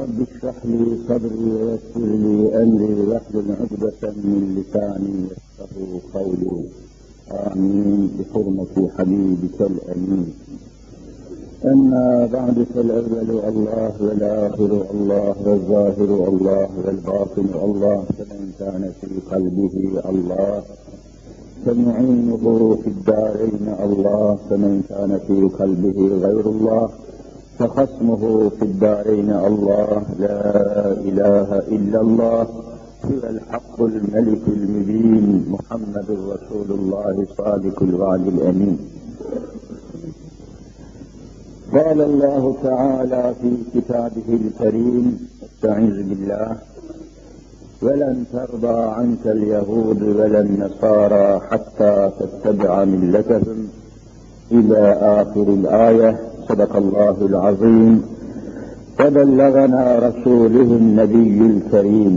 رب اشرح لي صدري ويسر لي أمري واحلل عقدة من لساني يفقهوا قولي. آمين. بحرمة حبيبك الأمين. أما بعد فالأول الله والآخر الله والظاهر الله والباطن الله فمن كان في قلبه الله فمعينه في الدارين الله فمن كان في قلبه غير الله. فخصمه في الدارين. الله لا إله إلا الله. هو الحق الملك المبين. محمد رسول الله صادق الوعد الأمين. قال الله تعالى في كتابه الكريم استعيذ بالله. ولن ترضى عنك اليهود ولا النصارى حتى تتبع ملتهم. إلى آخر الآية. صدق الله العظيم وبلغنا رسوله النبي الكريم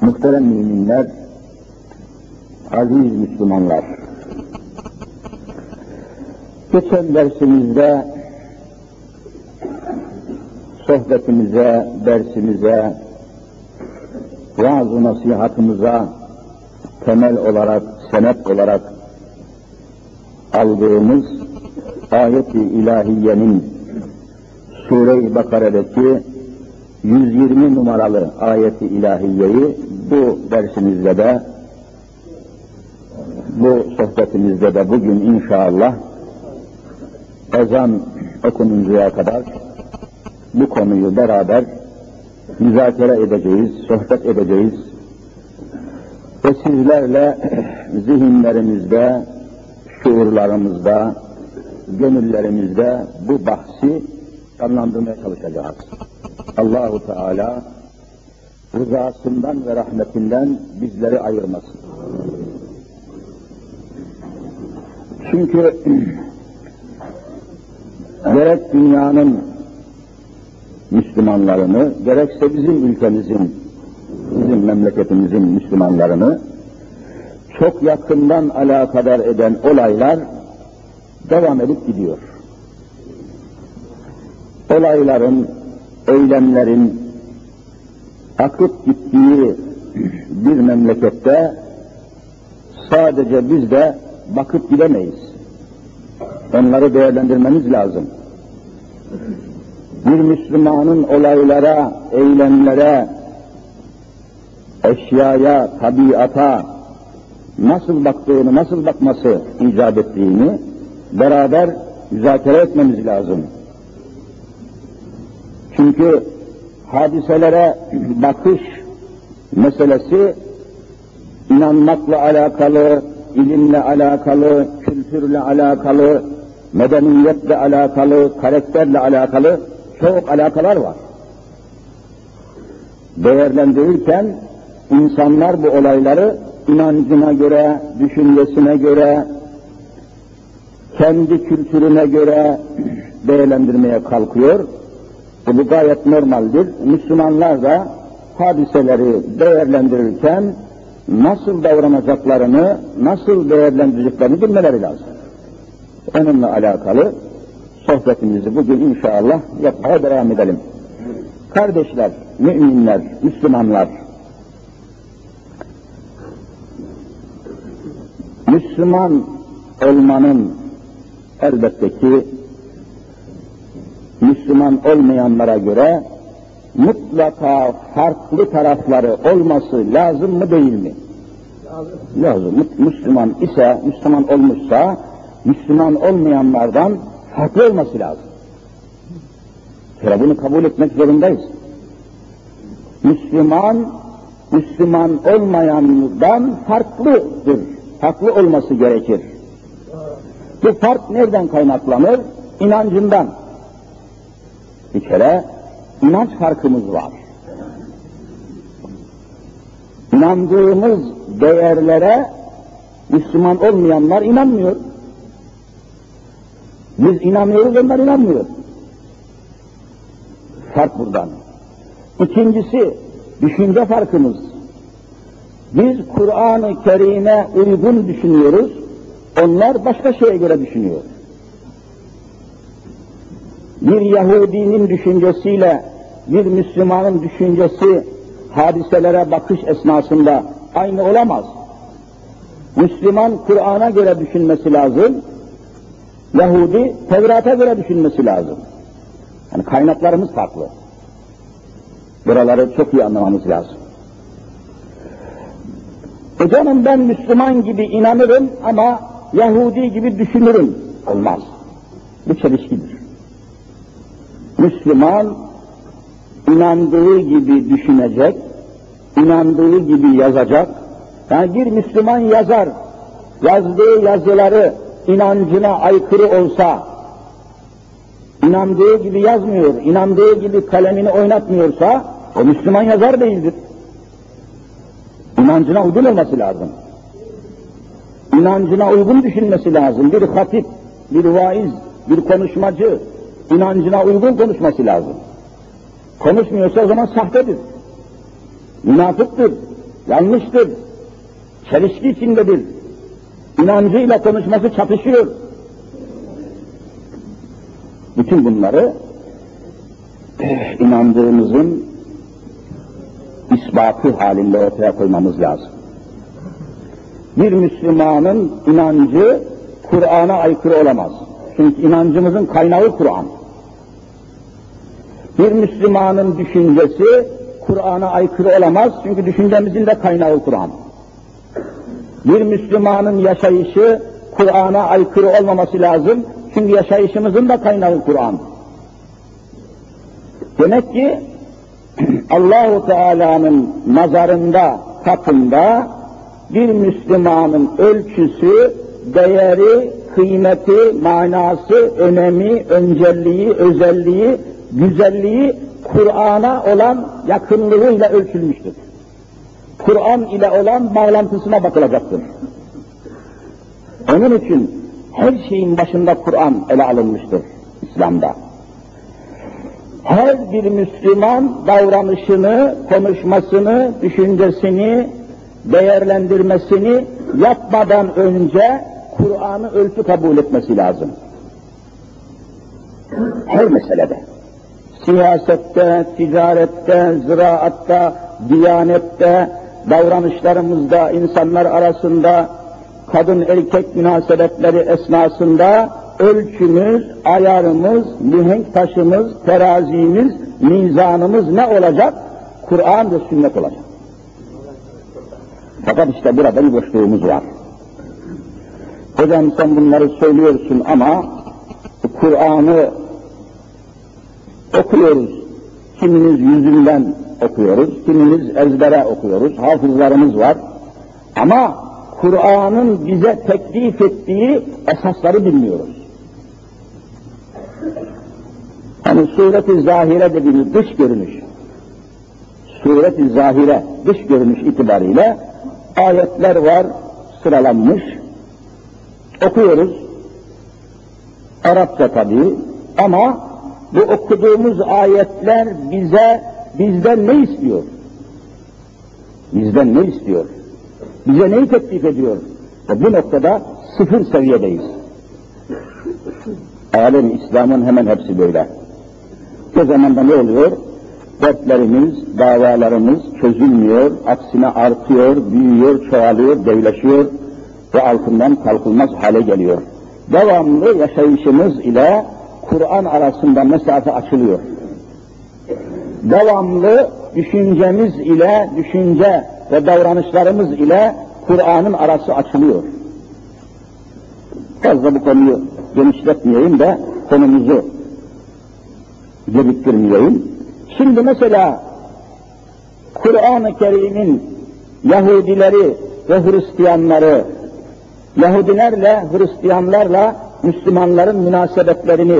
Muhterem müminler, aziz Müslümanlar, geçen dersimizde sohbetimize, dersimize, vaaz-ı nasihatımıza temel olarak, senet olarak aldığımız ayet-i ilahiyenin Sure-i Bakara'daki 120 numaralı ayeti ilahiyeyi bu dersimizde de bu sohbetimizde de bugün inşallah ezan okununcaya kadar bu konuyu beraber müzakere edeceğiz, sohbet edeceğiz. Ve sizlerle zihinlerimizde, şuurlarımızda, gönüllerimizde bu bahsi canlandırmaya çalışacağız. Allahu Teala rızasından ve rahmetinden bizleri ayırmasın. Çünkü gerek dünyanın Müslümanlarını, gerekse bizim ülkemizin, bizim memleketimizin Müslümanlarını çok yakından alakadar eden olaylar devam edip gidiyor. Olayların, eylemlerin akıp gittiği bir memlekette sadece biz de bakıp gidemeyiz. Onları değerlendirmemiz lazım. Bir Müslümanın olaylara, eylemlere, eşyaya, tabiata nasıl baktığını, nasıl bakması icap ettiğini beraber müzakere etmemiz lazım. Çünkü hadiselere bakış meselesi inanmakla alakalı, ilimle alakalı, kültürle alakalı, medeniyetle alakalı, karakterle alakalı çok alakalar var. Değerlendirirken insanlar bu olayları inancına göre, düşüncesine göre, kendi kültürüne göre değerlendirmeye kalkıyor. Bu gayet normaldir. Müslümanlar da hadiseleri değerlendirirken nasıl davranacaklarını, nasıl değerlendireceklerini bilmeleri lazım. Onunla alakalı sohbetimizi bugün inşallah yapmaya devam edelim. Kardeşler, müminler, Müslümanlar, Müslüman olmanın elbette ki Müslüman olmayanlara göre mutlaka farklı tarafları olması lazım mı değil mi? Lazım. Müslüman ise, Müslüman olmuşsa, Müslüman olmayanlardan farklı olması lazım. Sonra bunu kabul etmek zorundayız. Müslüman, Müslüman olmayandan farklıdır. Farklı olması gerekir. Bu fark nereden kaynaklanır? İnancından. Bir kere inanç farkımız var. İnandığımız değerlere Müslüman olmayanlar inanmıyor. Biz inanıyoruz, onlar inanmıyor. Fark buradan. İkincisi, düşünce farkımız. Biz Kur'an-ı Kerim'e uygun düşünüyoruz, onlar başka şeye göre düşünüyor. Bir Yahudinin düşüncesiyle bir Müslümanın düşüncesi hadiselere bakış esnasında aynı olamaz. Müslüman Kur'an'a göre düşünmesi lazım, Yahudi Tevrat'a göre düşünmesi lazım. Yani kaynaklarımız farklı. Buraları çok iyi anlamamız lazım. E canım ben Müslüman gibi inanırım ama Yahudi gibi düşünürüm. Olmaz. Bu çelişkidir. Müslüman inandığı gibi düşünecek, inandığı gibi yazacak. Yani bir Müslüman yazar, yazdığı yazıları inancına aykırı olsa, inandığı gibi yazmıyor, inandığı gibi kalemini oynatmıyorsa, o Müslüman yazar değildir. İnancına uygun olması lazım. İnancına uygun düşünmesi lazım. Bir hatip, bir vaiz, bir konuşmacı, inancına uygun konuşması lazım. Konuşmuyorsa o zaman sahtedir. Münafıktır, yanlıştır, çelişki içindedir. İnancıyla konuşması çatışıyor. Bütün bunları inandığımızın ispatı halinde ortaya koymamız lazım. Bir Müslümanın inancı Kur'an'a aykırı olamaz. Çünkü inancımızın kaynağı Kur'an. Bir Müslümanın düşüncesi Kur'an'a aykırı olamaz çünkü düşüncemizin de kaynağı Kur'an. Bir Müslümanın yaşayışı Kur'an'a aykırı olmaması lazım çünkü yaşayışımızın da kaynağı Kur'an. Demek ki Allahu Teala'nın nazarında, katında bir Müslümanın ölçüsü, değeri, kıymeti, manası, önemi, öncelliği, özelliği, güzelliği Kur'an'a olan yakınlığıyla ölçülmüştür. Kur'an ile olan bağlantısına bakılacaktır. Onun için her şeyin başında Kur'an ele alınmıştır İslam'da. Her bir Müslüman davranışını, konuşmasını, düşüncesini, değerlendirmesini yapmadan önce Kur'an'ı ölçü kabul etmesi lazım. Her meselede. Siyasette, ticarette, ziraatta, diyanette, davranışlarımızda, insanlar arasında, kadın erkek münasebetleri esnasında ölçümüz, ayarımız, mihenk taşımız, terazimiz, mizanımız ne olacak? Kur'an ve sünnet olacak. Fakat işte burada bir boşluğumuz var. Hocam sen bunları söylüyorsun ama Kur'an'ı okuyoruz. Kimimiz yüzünden okuyoruz, kimimiz ezbere okuyoruz, hafızlarımız var. Ama Kur'an'ın bize teklif ettiği esasları bilmiyoruz. Hani suret-i zahire dediğimiz dış görünüş, suret-i zahire dış görünüş itibariyle ayetler var sıralanmış, okuyoruz, Arapça tabii ama bu okuduğumuz ayetler bize bizden ne istiyor? Bizden ne istiyor? Bize neyi teklif ediyor? Ve bu noktada sıfır seviyedeyiz. Alem İslam'ın hemen hepsi böyle. O zaman da ne oluyor? Dertlerimiz, davalarımız çözülmüyor, aksine artıyor, büyüyor, çoğalıyor, devleşiyor ve altından kalkılmaz hale geliyor. Devamlı yaşayışımız ile Kur'an arasında mesafe açılıyor. Devamlı düşüncemiz ile, düşünce ve davranışlarımız ile Kur'an'ın arası açılıyor. Fazla bu konuyu genişletmeyeyim de konumuzu geciktirmeyeyim. Şimdi mesela Kur'an-ı Kerim'in Yahudileri ve Hristiyanları, Yahudilerle, Hristiyanlarla Müslümanların münasebetlerini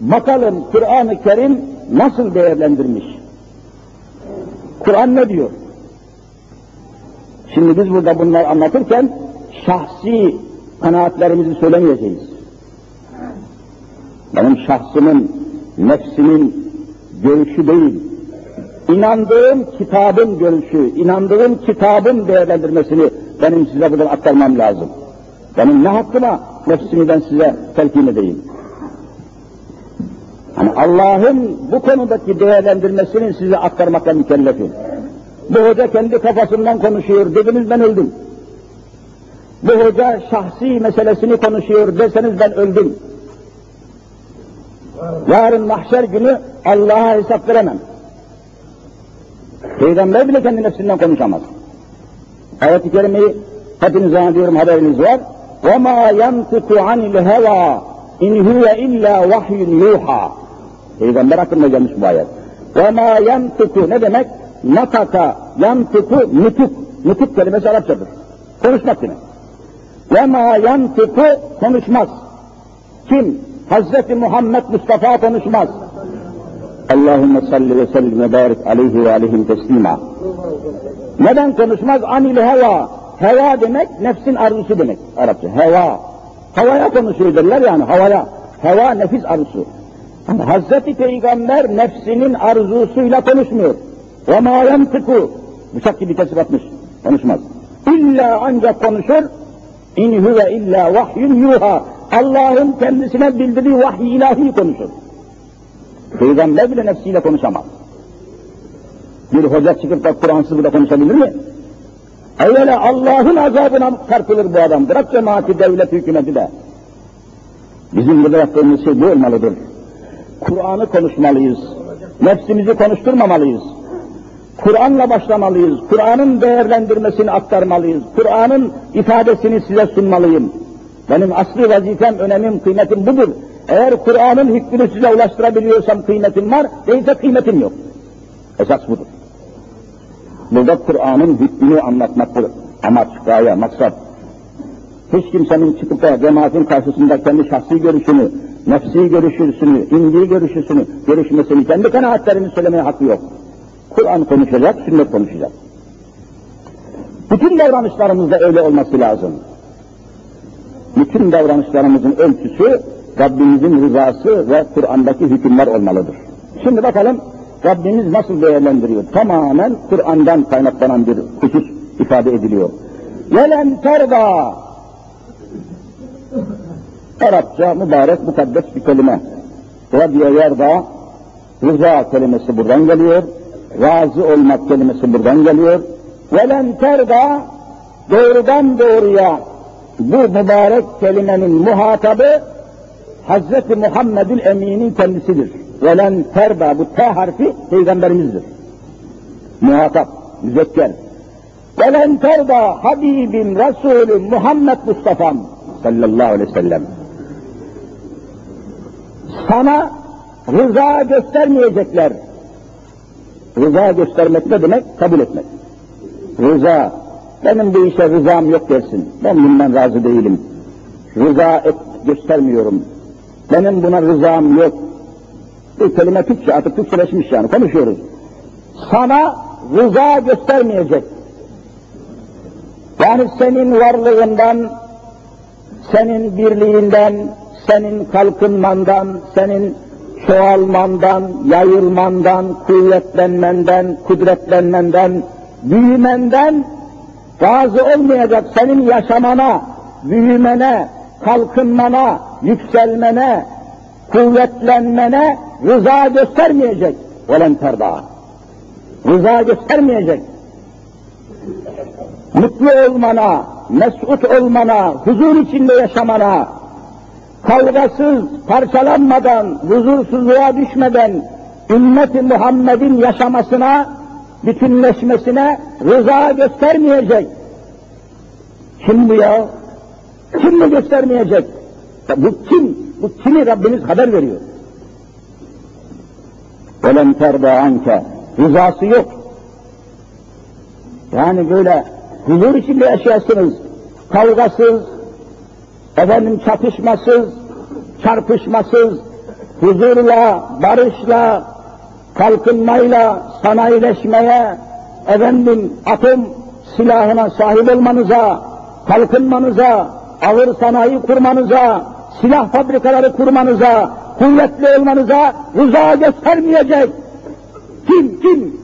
bakalım Kur'an-ı Kerim nasıl değerlendirmiş? Kur'an ne diyor? Şimdi biz burada bunları anlatırken şahsi kanaatlerimizi söylemeyeceğiz. Benim şahsımın, nefsimin görüşü değil, inandığım kitabın görüşü, inandığım kitabın değerlendirmesini benim size buradan aktarmam lazım. Benim ne hakkıma nefsimi ben size telkin edeyim. Hani Allah'ın bu konudaki değerlendirmesini size aktarmakla mükellefim. Bu hoca kendi kafasından konuşuyor, dediniz ben öldüm. Bu hoca şahsi meselesini konuşuyor deseniz ben öldüm. Yarın mahşer günü Allah'a hesap veremem. Peygamber bile kendi nefsinden konuşamaz. Ayet-i Kerime'yi hepiniz zannediyorum haberiniz var. وَمَا يَنْتِقُ عَنِ الْهَوَى اِنْ هُوَ اِلَّا وَحْيٌ يُوحَى Peygamber hakkında gelmiş bu ayet. وَمَا يَنْتِقُ ne demek? Nataka, yantıku, nutuk. Nutuk kelimesi Arapçadır. Konuşmak demek. وَمَا يَنْتِقُ konuşmaz. Kim? Hazreti Muhammed Mustafa konuşmaz. Allahümme salli ve sellim ve barik aleyhi ve aleyhim teslima. Neden konuşmaz? Anil heva. Heva demek nefsin arzusu demek Arapça. Heva. Havaya konuşuyor derler yani havaya. Heva nefis arzusu. Ama Hazreti Peygamber nefsinin arzusuyla konuşmuyor. Ve ma yantıku. Bıçak gibi kesip atmış. Konuşmaz. İlla ancak konuşur. İn huve illa vahyun yuha. Allah'ın kendisine bildirdiği vahiy ilahi konuşur. Peygamber bile nefsiyle konuşamaz. Bir hoca çıkıp da Kur'ansız bile konuşabilir mi? Evvela Allah'ın azabına çarpılır bu adam. Bırak cemaati, devlet, hükümeti de. Bizim burada yaptığımız şey bu olmalıdır. Kur'an'ı konuşmalıyız. Nefsimizi konuşturmamalıyız. Kur'an'la başlamalıyız. Kur'an'ın değerlendirmesini aktarmalıyız. Kur'an'ın ifadesini size sunmalıyım. Benim asli vazifem, önemim, kıymetim budur. Eğer Kur'an'ın hükmünü size ulaştırabiliyorsam kıymetim var, değilse kıymetim yok. Esas budur. Burada Kur'an'ın hükmünü anlatmaktır. Amaç, gaye, maksat. Hiç kimsenin çıkıp da cemaatin karşısında kendi şahsi görüşünü, nefsi görüşüsünü, indiği görüşüsünü, görüşmesini, kendi kanaatlerini söylemeye hakkı yok. Kur'an konuşacak, sünnet konuşacak. Bütün davranışlarımızda öyle olması lazım. Bütün davranışlarımızın ölçüsü Rabbimizin rızası ve Kur'an'daki hükümler olmalıdır. Şimdi bakalım Rabbimiz nasıl değerlendiriyor? Tamamen Kur'an'dan kaynaklanan bir husus ifade ediliyor. Velen terda Arapça mübarek mukaddes bir kelime. Radiye yerda rıza kelimesi buradan geliyor. Razı olmak kelimesi buradan geliyor. Velen terda doğrudan doğruya bu mübarek kelimenin muhatabı Hazreti Muhammed'in Emin'in kendisidir. Velen terda bu T harfi peygamberimizdir. Muhatap, müzekker. Velen terda Habibim, Resulüm, Muhammed Mustafa'm sallallahu aleyhi ve sellem. Sana rıza göstermeyecekler. Rıza göstermek ne demek? Kabul etmek. Rıza, benim bu işe rızam yok dersin. Ben bundan razı değilim. Rıza et, göstermiyorum. Benim buna rızam yok. Bu kelime Türkçe, artık Türkçeleşmiş yani, konuşuyoruz. Sana rıza göstermeyecek. Yani senin varlığından, senin birliğinden, senin kalkınmandan, senin çoğalmandan, yayılmandan, kuvvetlenmenden, kudretlenmenden, büyümenden razı olmayacak senin yaşamana, büyümene, kalkınmana, yükselmene, kuvvetlenmene rıza göstermeyecek. Velen terda. Rıza göstermeyecek. Mutlu olmana, mesut olmana, huzur içinde yaşamana, kavgasız, parçalanmadan, huzursuzluğa düşmeden, ümmeti Muhammed'in yaşamasına, bütünleşmesine rıza göstermeyecek. Kim bu ya? Kim mi göstermeyecek? Ya bu kim? Bu kimi Rabbimiz haber veriyor? Ölen terda anke. Rızası yok. Yani böyle huzur içinde yaşayasınız. Kavgasız, efendim çatışmasız, çarpışmasız, huzurla, barışla, kalkınmayla, sanayileşmeye, efendim atom silahına sahip olmanıza, kalkınmanıza, ağır sanayi kurmanıza, silah fabrikaları kurmanıza, kuvvetli olmanıza rıza göstermeyecek. Kim, kim?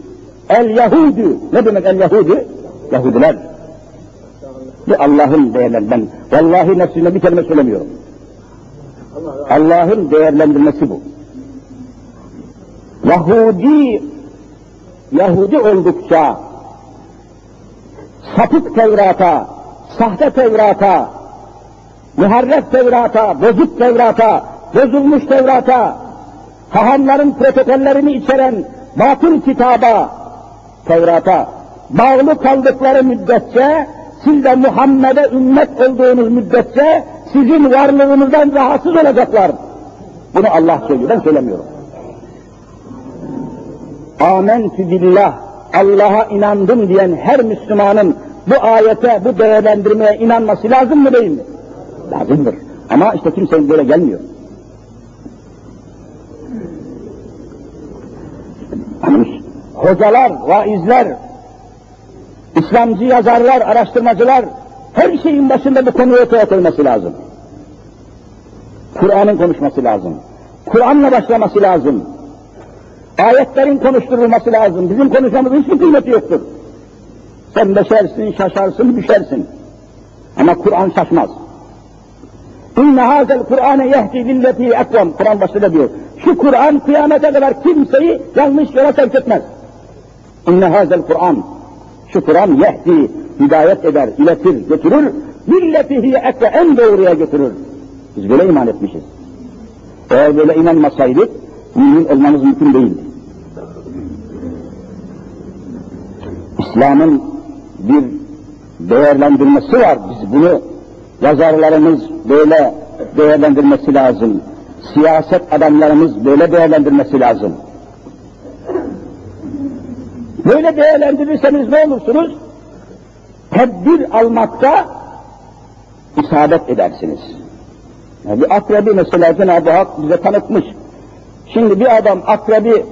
El Yahudi. Ne demek el Yahudi? Yahudiler. Bu Allah'ın değerler. Ben vallahi nefsime bir kelime söylemiyorum. Allah'ın değerlendirmesi bu. Yahudi Yahudi oldukça sapık Tevrat'a, sahte Tevrat'a, muharref Tevrat'a, bozuk Tevrat'a, bozulmuş Tevrat'a, hahamların protokollerini içeren batıl kitaba, Tevrat'a bağlı kaldıkları müddetçe, siz de Muhammed'e ümmet olduğunuz müddetçe sizin varlığınızdan rahatsız olacaklar. Bunu Allah söylüyor, ben söylemiyorum. Amentü billah, Allah'a inandım diyen her Müslümanın bu ayete, bu değerlendirmeye inanması lazım mı değil mi? Lazımdır. Ama işte kimse böyle gelmiyor. Hocalar, vaizler, İslamcı yazarlar, araştırmacılar, her şeyin başında bu konuyu ortaya koyması lazım. Kur'an'ın konuşması lazım. Kur'an'la başlaması lazım. Ayetlerin konuşturulması lazım. Bizim konuşmamızın hiçbir kıymeti yoktur. Sen beşersin, şaşarsın, düşersin. Ama Kur'an şaşmaz. İnne hazel Kur'ane yehdi lilleti ekvam. Kur'an başında diyor. Şu Kur'an kıyamete kadar kimseyi yanlış yola sevk etmez. İnne hazel Kur'an. Şu Kur'an yehdi, hidayet eder, iletir, götürür. Milleti hiye ekve en doğruya götürür. Biz böyle iman etmişiz. Eğer böyle inanmasaydık, mümin olmamız mümkün değildi. İslam'ın bir değerlendirmesi var. Biz bunu yazarlarımız böyle değerlendirmesi lazım. Siyaset adamlarımız böyle değerlendirmesi lazım. Böyle değerlendirirseniz ne olursunuz? Tedbir almakta isabet edersiniz. Yani bir akrebi mesela Cenab-ı Hak bize tanıtmış. Şimdi bir adam akrebi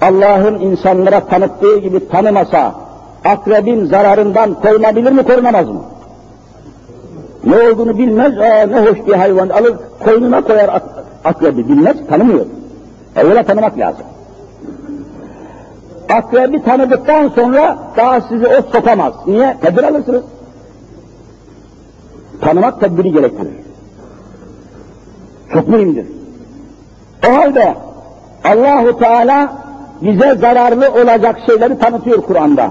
Allah'ın insanlara tanıttığı gibi tanımasa, akrebin zararından korunabilir mi, korunamaz mı? Ne olduğunu bilmez, aa ne hoş bir hayvan alır, koynuna koyar ak akrebi, bilmez, tanımıyor. E öyle tanımak lazım. Akrebi tanıdıktan sonra daha sizi o sokamaz. Niye? Tedbir alırsınız. Tanımak tedbiri gerektirir. Çok mühimdir. O halde Allahu Teala bize zararlı olacak şeyleri tanıtıyor Kur'an'da.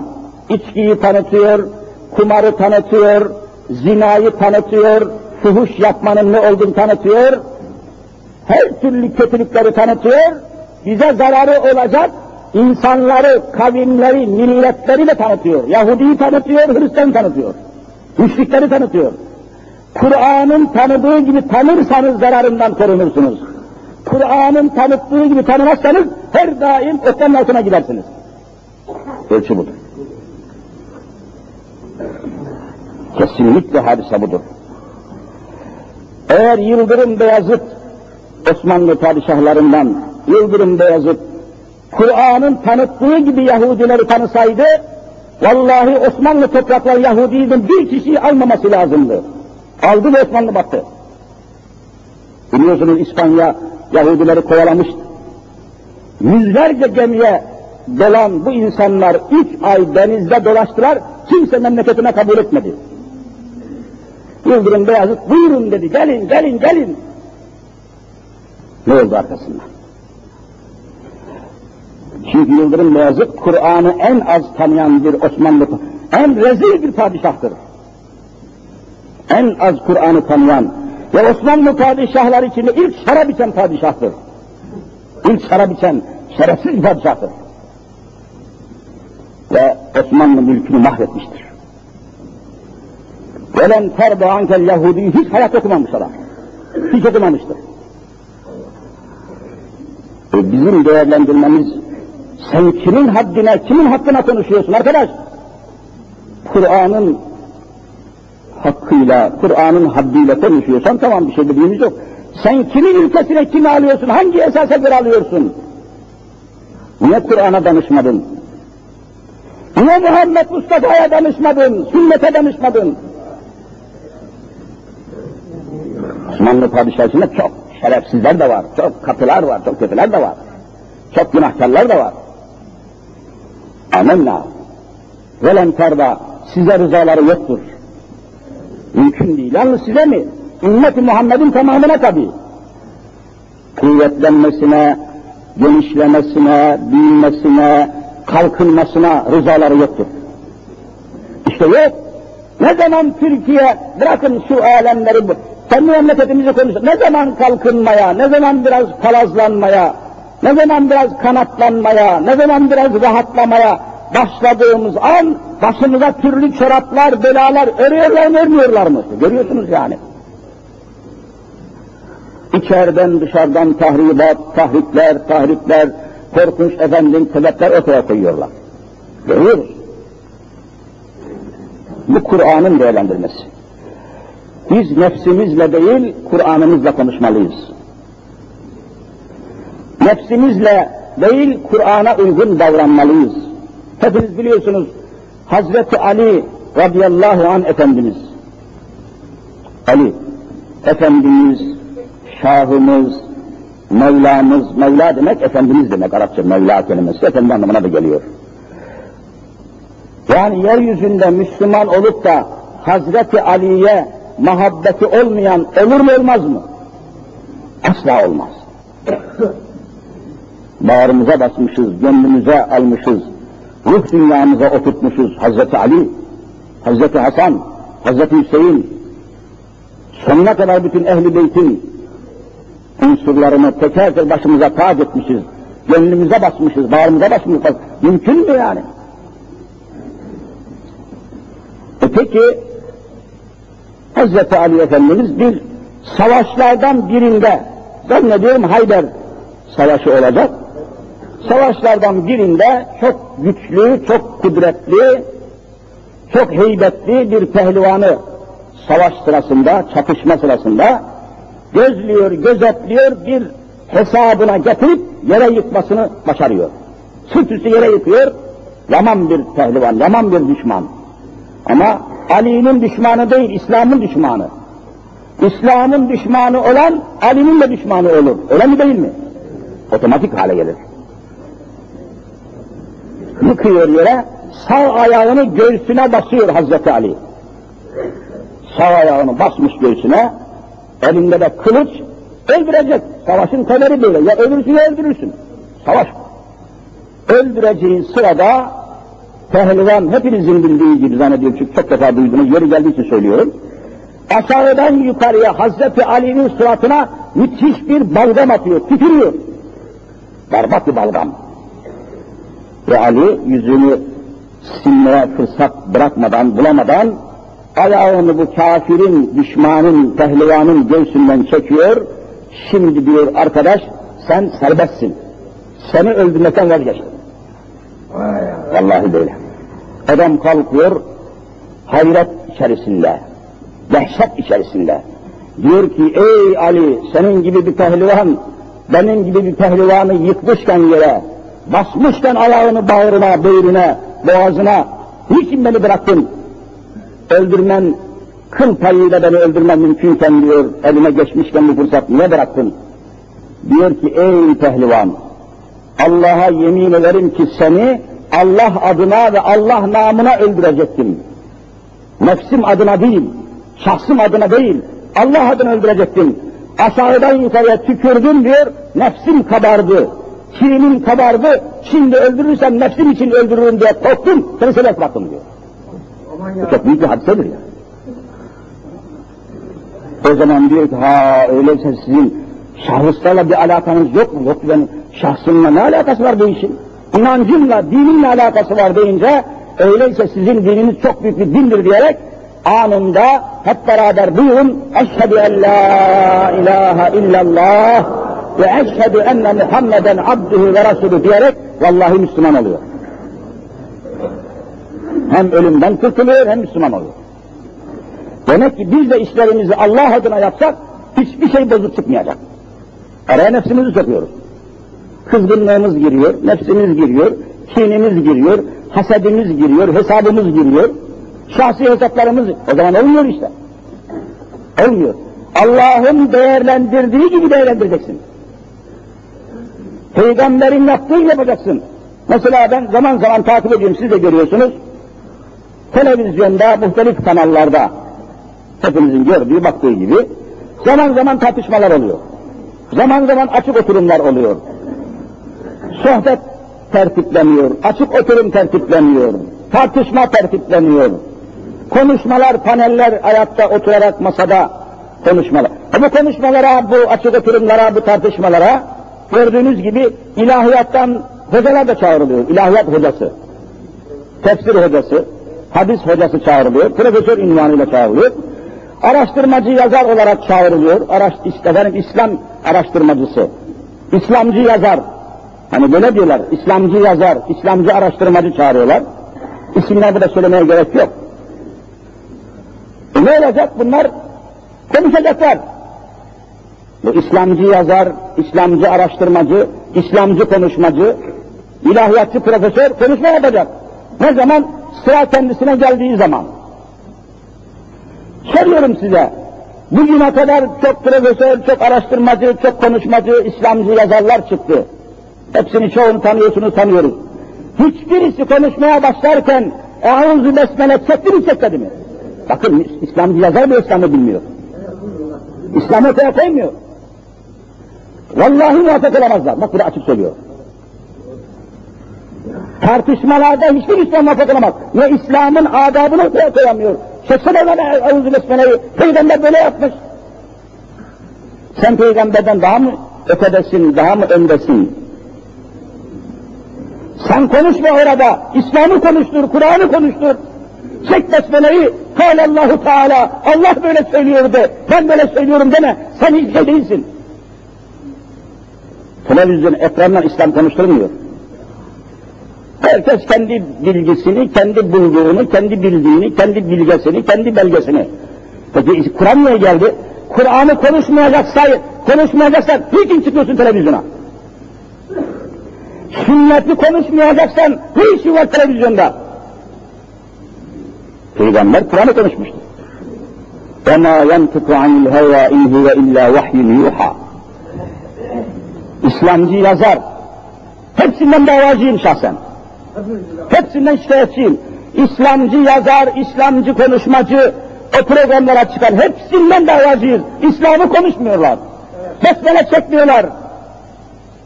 İçkiyi tanıtıyor, kumarı tanıtıyor, zinayı tanıtıyor, fuhuş yapmanın ne olduğunu tanıtıyor, her türlü kötülükleri tanıtıyor, bize zararı olacak insanları, kavimleri, milletleri de tanıtıyor. Yahudi'yi tanıtıyor, Hristiyan tanıtıyor. Müşrikleri tanıtıyor. Kur'an'ın tanıdığı gibi tanırsanız zararından korunursunuz. Kur'an'ın tanıttığı gibi tanımazsanız her daim okyanın altına gidersiniz. Ölçü budur. Kesinlikle hadise budur. Eğer Yıldırım Beyazıt, Osmanlı padişahlarından Yıldırım Beyazıt, Kur'an'ın tanıttığı gibi Yahudileri tanısaydı, vallahi Osmanlı toprakları Yahudi'nin bir kişiyi almaması lazımdı. Aldı ve Osmanlı battı. Biliyorsunuz İspanya Yahudileri kovalamıştı. Yüzlerce gemiye dolan bu insanlar üç ay denizde dolaştılar, kimse memleketine kabul etmedi. Yıldırım Beyazıt buyurun dedi, gelin, gelin, gelin. Ne oldu arkasından? Çünkü Yıldırım Beyazıt Kur'an'ı en az tanıyan bir Osmanlı, en rezil bir padişahtır. En az Kur'an'ı tanıyan ve Osmanlı padişahları içinde ilk şarap içen padişahtır. İlk şarap içen şerefsiz bir padişahtır. Ve Osmanlı mülkünü mahvetmiştir. Velen terbe ankel Yahudi hiç hayat okumamış adam. Hiç okumamıştır. E bizim değerlendirmemiz sen kimin haddine, kimin hakkına konuşuyorsun arkadaş? Kur'an'ın hakkıyla, Kur'an'ın haddiyle konuşuyorsan tamam bir şey dediğimiz yok. Sen kimin ülkesine kimi alıyorsun, hangi esasa göre alıyorsun? Niye Kur'an'a danışmadın? Niye Muhammed Mustafa'ya danışmadın, sünnete danışmadın? Osmanlı padişahısında çok şerefsizler de var, çok katılar var, çok kötüler de var. Çok günahkarlar da var. Amenna. Velen terda size rızaları yoktur. Mümkün değil. Yalnız size mi? Ümmet-i Muhammed'in tamamına tabi. Kuvvetlenmesine, genişlemesine, büyümesine, kalkınmasına rızaları yoktur. İşte yok. Ne zaman Türkiye, bırakın şu alemleri, kendi memleketimizi konuşun. Ne zaman kalkınmaya, ne zaman biraz palazlanmaya, ne zaman biraz kanatlanmaya, ne zaman biraz rahatlamaya başladığımız an başımıza türlü çoraplar, belalar örüyorlar mı, örmüyorlar mı? Görüyorsunuz yani. İçeriden dışarıdan tahribat, tahrikler, tahrikler, korkunç efendim sebepler ortaya koyuyorlar. Görüyoruz. Bu Kur'an'ın değerlendirmesi. Biz nefsimizle değil, Kur'an'ımızla konuşmalıyız. Nefsimizle değil, Kur'an'a uygun davranmalıyız. Hepiniz biliyorsunuz, Hazreti Ali radıyallahu an Efendimiz, Ali, Efendimiz, Şahımız, Mevlamız, Mevla demek Efendimiz demek Arapça Mevla kelimesi, Efendi anlamına da geliyor. Yani yeryüzünde Müslüman olup da Hazreti Ali'ye muhabbeti olmayan olur mu olmaz mı? Asla olmaz. Bağrımıza basmışız, gönlümüze almışız, ruh dünyamıza oturtmuşuz Hazreti Ali, Hazreti Hasan, Hazreti Hüseyin, sonuna kadar bütün ehli beytin unsurlarını teker teker başımıza tac etmişiz, gönlümüze basmışız, bağrımıza basmışız. Mümkün mü yani? E peki, Hazreti Ali Efendimiz bir savaşlardan birinde, zannediyorum Hayber savaşı olacak, savaşlardan birinde çok güçlü, çok kudretli, çok heybetli bir pehlivanı savaş sırasında, çatışma sırasında gözlüyor, gözetliyor, bir hesabına getirip yere yıkmasını başarıyor. Sırt üstü yere yıkıyor, yaman bir pehlivan, yaman bir düşman. Ama Ali'nin düşmanı değil, İslam'ın düşmanı. İslam'ın düşmanı olan Ali'nin de düşmanı olur. Öyle mi değil mi? Otomatik hale gelir. Yıkıyor yere, sağ ayağını göğsüne basıyor Hazreti Ali. Sağ ayağını basmış göğsüne, elinde de kılıç, öldürecek. Savaşın temeli böyle, ya ölürsün ya öldürürsün. Savaş. Öldüreceğin sırada pehlivan hepinizin bildiği gibi zannediyorum çünkü çok defa duydunuz, yeri geldiği için söylüyorum. Aşağıdan yukarıya Hazreti Ali'nin suratına müthiş bir balgam atıyor, tükürüyor. Berbat bir balgam. Ve Ali yüzünü silmeye fırsat bırakmadan, bulamadan ayağını bu kafirin, düşmanın, pehlivanın göğsünden çekiyor. Şimdi diyor arkadaş sen serbestsin. Seni öldürmekten vazgeçtim. Vallahi böyle. Adam kalkıyor, hayret içerisinde, dehşet içerisinde. Diyor ki, ey Ali, senin gibi bir pehlivan, benim gibi bir pehlivanı yıkmışken yere, basmışken ayağını bağrına, böğrüne, boğazına, niçin beni bıraktın? Öldürmen, kıl payıyla beni öldürmen mümkünken diyor, elime geçmişken bu fırsat niye bıraktın? Diyor ki, ey pehlivan, Allah'a yemin ederim ki seni Allah adına ve Allah namına öldürecektim. Nefsim adına değil, şahsım adına değil, Allah adına öldürecektim. Aşağıdan yukarıya tükürdüm diyor, nefsim kabardı. Kinim kabardı, şimdi öldürürsem nefsim için öldürürüm diye korktum, seni sebep bıraktım diyor. Bu çok büyük bir hadisedir ya. O zaman diyor ki, ha öyleyse sizin şahıslarla bir alakanız yok mu? Yok ben şahsımla ne alakası var bu işin? İnancımla, dinimle alakası var deyince, öyleyse sizin dininiz çok büyük bir dindir diyerek, anında hep beraber buyurun, eşhedü en la ilahe illallah ve eşhedü enne Muhammeden abduhu ve rasulü diyerek, vallahi Müslüman oluyor. Hem ölümden kurtuluyor hem Müslüman oluyor. Demek ki biz de işlerimizi Allah adına yapsak, hiçbir şey bozuk çıkmayacak. Araya nefsimizi sokuyoruz. Kızgınlığımız giriyor, nefsimiz giriyor, kinimiz giriyor, hasedimiz giriyor, hesabımız giriyor. Şahsi hesaplarımız, o zaman olmuyor işte. Olmuyor. Allah'ın değerlendirdiği gibi değerlendireceksin. Peygamberin yaptığı gibi yapacaksın. Mesela ben zaman zaman takip ediyorum, siz de görüyorsunuz. Televizyonda, muhtelif kanallarda, hepimizin gördüğü, baktığı gibi, zaman zaman tartışmalar oluyor. Zaman zaman açık oturumlar oluyor. Sohbet tertipleniyor, açık oturum tertipleniyor, tartışma tertipleniyor. Konuşmalar, paneller ayakta oturarak masada konuşmalar. E bu konuşmalara, bu açık oturumlara, bu tartışmalara gördüğünüz gibi ilahiyattan hocalar da çağrılıyor. İlahiyat hocası, tefsir hocası, hadis hocası çağrılıyor, profesör ünvanıyla çağrılıyor. Araştırmacı yazar olarak çağrılıyor. Araş, efendim, İslam araştırmacısı, İslamcı yazar. Hani böyle diyorlar, İslamcı yazar, İslamcı araştırmacı çağırıyorlar. İsimler burada söylemeye gerek yok. E ne olacak? Bunlar konuşacaklar. Bu İslamcı yazar, İslamcı araştırmacı, İslamcı konuşmacı, ilahiyatçı profesör konuşma yapacak. Ne zaman? Sıra kendisine geldiği zaman. Soruyorum size, bugüne kadar çok profesör, çok araştırmacı, çok konuşmacı, İslamcı yazarlar çıktı. Hepsini çoğunu tanıyorsunuz, tanıyoruz. Hiçbirisi konuşmaya başlarken Eûzü Besmele çekti mi çekmedi mi? Bakın İslamcı yazar bile İslam'ı bilmiyor. İslam ortaya koymuyor. Vallahi muvaffak olamazlar. Bak burada açık söylüyor. Tartışmalarda hiçbir İslam muvaffak olamaz. Ne İslam'ın adabını ortaya koyamıyor. Çeksene bana Eûzü Besmele'yi. Peygamber böyle yapmış. Sen peygamberden daha mı ötedesin, daha mı öndesin? Sen konuşma orada, İslam'ı konuştur, Kur'an'ı konuştur. Çek besmeleyi, Allahu Teala, Allah böyle söylüyordu, ben böyle söylüyorum deme, sen hiç şey değilsin. Televizyon ekrandan İslam konuşturmuyor. Herkes kendi bilgisini, kendi bulduğunu, kendi bildiğini, kendi bilgesini, kendi belgesini. Peki Kur'an niye geldi? Kur'an'ı konuşmayacaksa, konuşmayacaksan niçin çıkıyorsun televizyona? Sünneti konuşmayacaksan ne işin var televizyonda? Peygamber Kur'an'ı konuşmuştur. وَمَا يَنْتِقُ عَنِ الْهَوَا اِنْ هُوَ اِلَّا وَحْيٌ يُوحَى İslamcı yazar. Hepsinden davacıyım şahsen. Hepsinden şikayetçiyim. İslamcı yazar, İslamcı konuşmacı, o programlara çıkan hepsinden davacıyız. İslam'ı konuşmuyorlar. Besmele çekmiyorlar.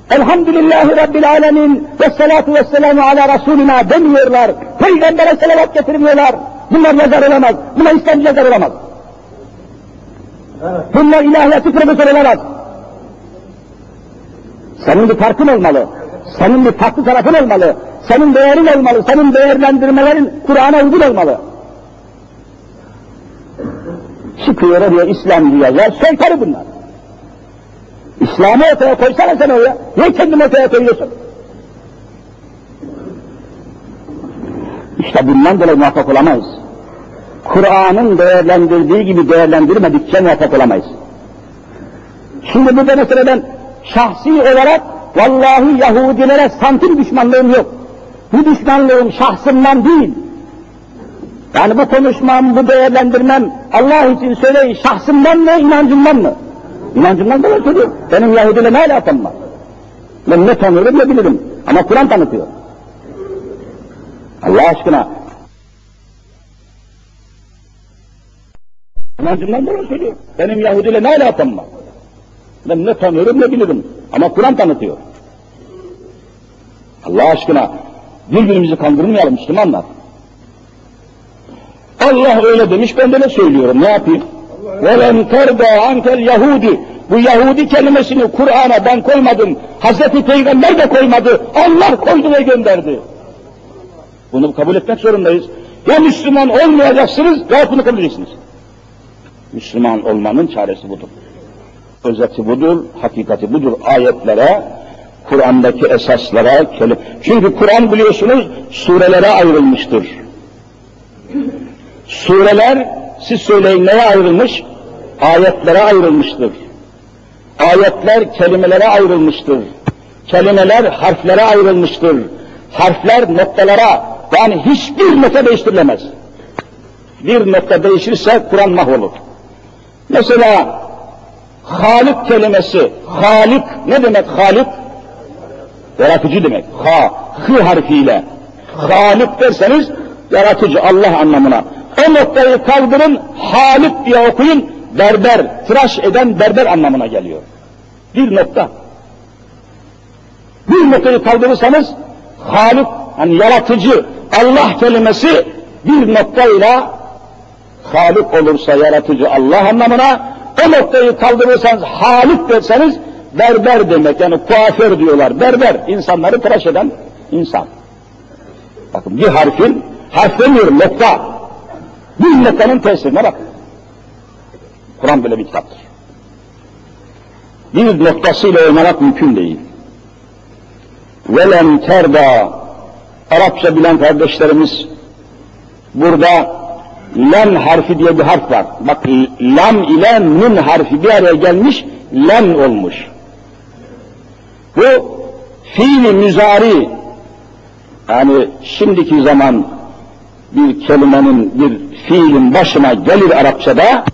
Elhamdülillahi Rabbil Alemin ve salatu ve selamu ala Resulina demiyorlar. Peygamber'e selavat getirmiyorlar. Bunlar yazar olamaz. Bunlar İslamcı yazar olamaz. Evet. Bunlar ilahiyatı profesör olamaz. Senin bir farkın olmalı. Senin bir farklı tarafın olmalı. Senin değerin olmalı. Senin değerlendirmelerin Kur'an'a uygun olmalı. Çıkıyor oraya İslam diye yazar, soytarı bunlar. İslam'ı ortaya koysana sen oraya. Niye kendini ortaya koyuyorsun? İşte bundan dolayı muvaffak olamayız. Kur'an'ın değerlendirdiği gibi değerlendirmedikçe muvaffak olamayız. Şimdi burada mesela şahsi olarak vallahi Yahudilere santim düşmanlığım yok. Bu düşmanlığım şahsımdan değil. Yani bu konuşmam, bu değerlendirmem Allah için söyleyin şahsımdan mı, inancımdan mı? İnancımdan dolayı söylüyorum. Benim Yahudiyle ne alakam var? Ben ne tanıyorum ne bilirim. Ama Kur'an tanıtıyor. Allah aşkına. İnancımdan dolayı söylüyorum. Benim Yahudiyle ne alakam var? Ben ne tanıyorum ne bilirim. Ama Kur'an tanıtıyor. Allah aşkına birbirimizi kandırmayalım Müslümanlar. Allah öyle demiş ben de ne söylüyorum ne yapayım? وَلَنْ تَرْضَى عَنْكَ Yahudi. Bu Yahudi kelimesini Kur'an'a ben koymadım. Hazreti Peygamber de koymadı. Allah koydu ve gönderdi. Bunu kabul etmek zorundayız. Ya Müslüman olmayacaksınız ya bunu kabul edeceksiniz. Müslüman olmanın çaresi budur. Özeti budur, hakikati budur. Ayetlere, Kur'an'daki esaslara, kelim. Çünkü Kur'an biliyorsunuz surelere ayrılmıştır. Sureler siz söyleyin neye ayrılmış? Ayetlere ayrılmıştır. Ayetler kelimelere ayrılmıştır. Kelimeler harflere ayrılmıştır. Harfler noktalara, Yani hiçbir nokta değiştirilemez. Bir nokta değişirse Kur'an mahvolur. Mesela Halik kelimesi, Halik ne demek Halik? Yaratıcı demek. Ha, hı harfiyle. Halik derseniz yaratıcı Allah anlamına. O noktayı kaldırın, Halik diye okuyun, berber, tıraş eden berber anlamına geliyor. Bir nokta. Bir noktayı kaldırırsanız Halik, hani yaratıcı, Allah kelimesi bir noktayla Halik olursa yaratıcı Allah anlamına, o noktayı kaldırırsanız Halik derseniz berber demek yani kuaför diyorlar. Berber insanları tıraş eden insan. Bakın bir harfin, harf demiyorum nokta. Bir noktanın tesirine bakın. Kur'an böyle bir kitaptır. Bir noktasıyla oynamak mümkün değil. Velem terda Arapça bilen kardeşlerimiz burada lem harfi diye bir harf var. Bak lam ile nun harfi bir araya gelmiş, lem olmuş. Bu fiili müzari yani şimdiki zaman bir kelimenin, bir fiilin başına gelir Arapçada,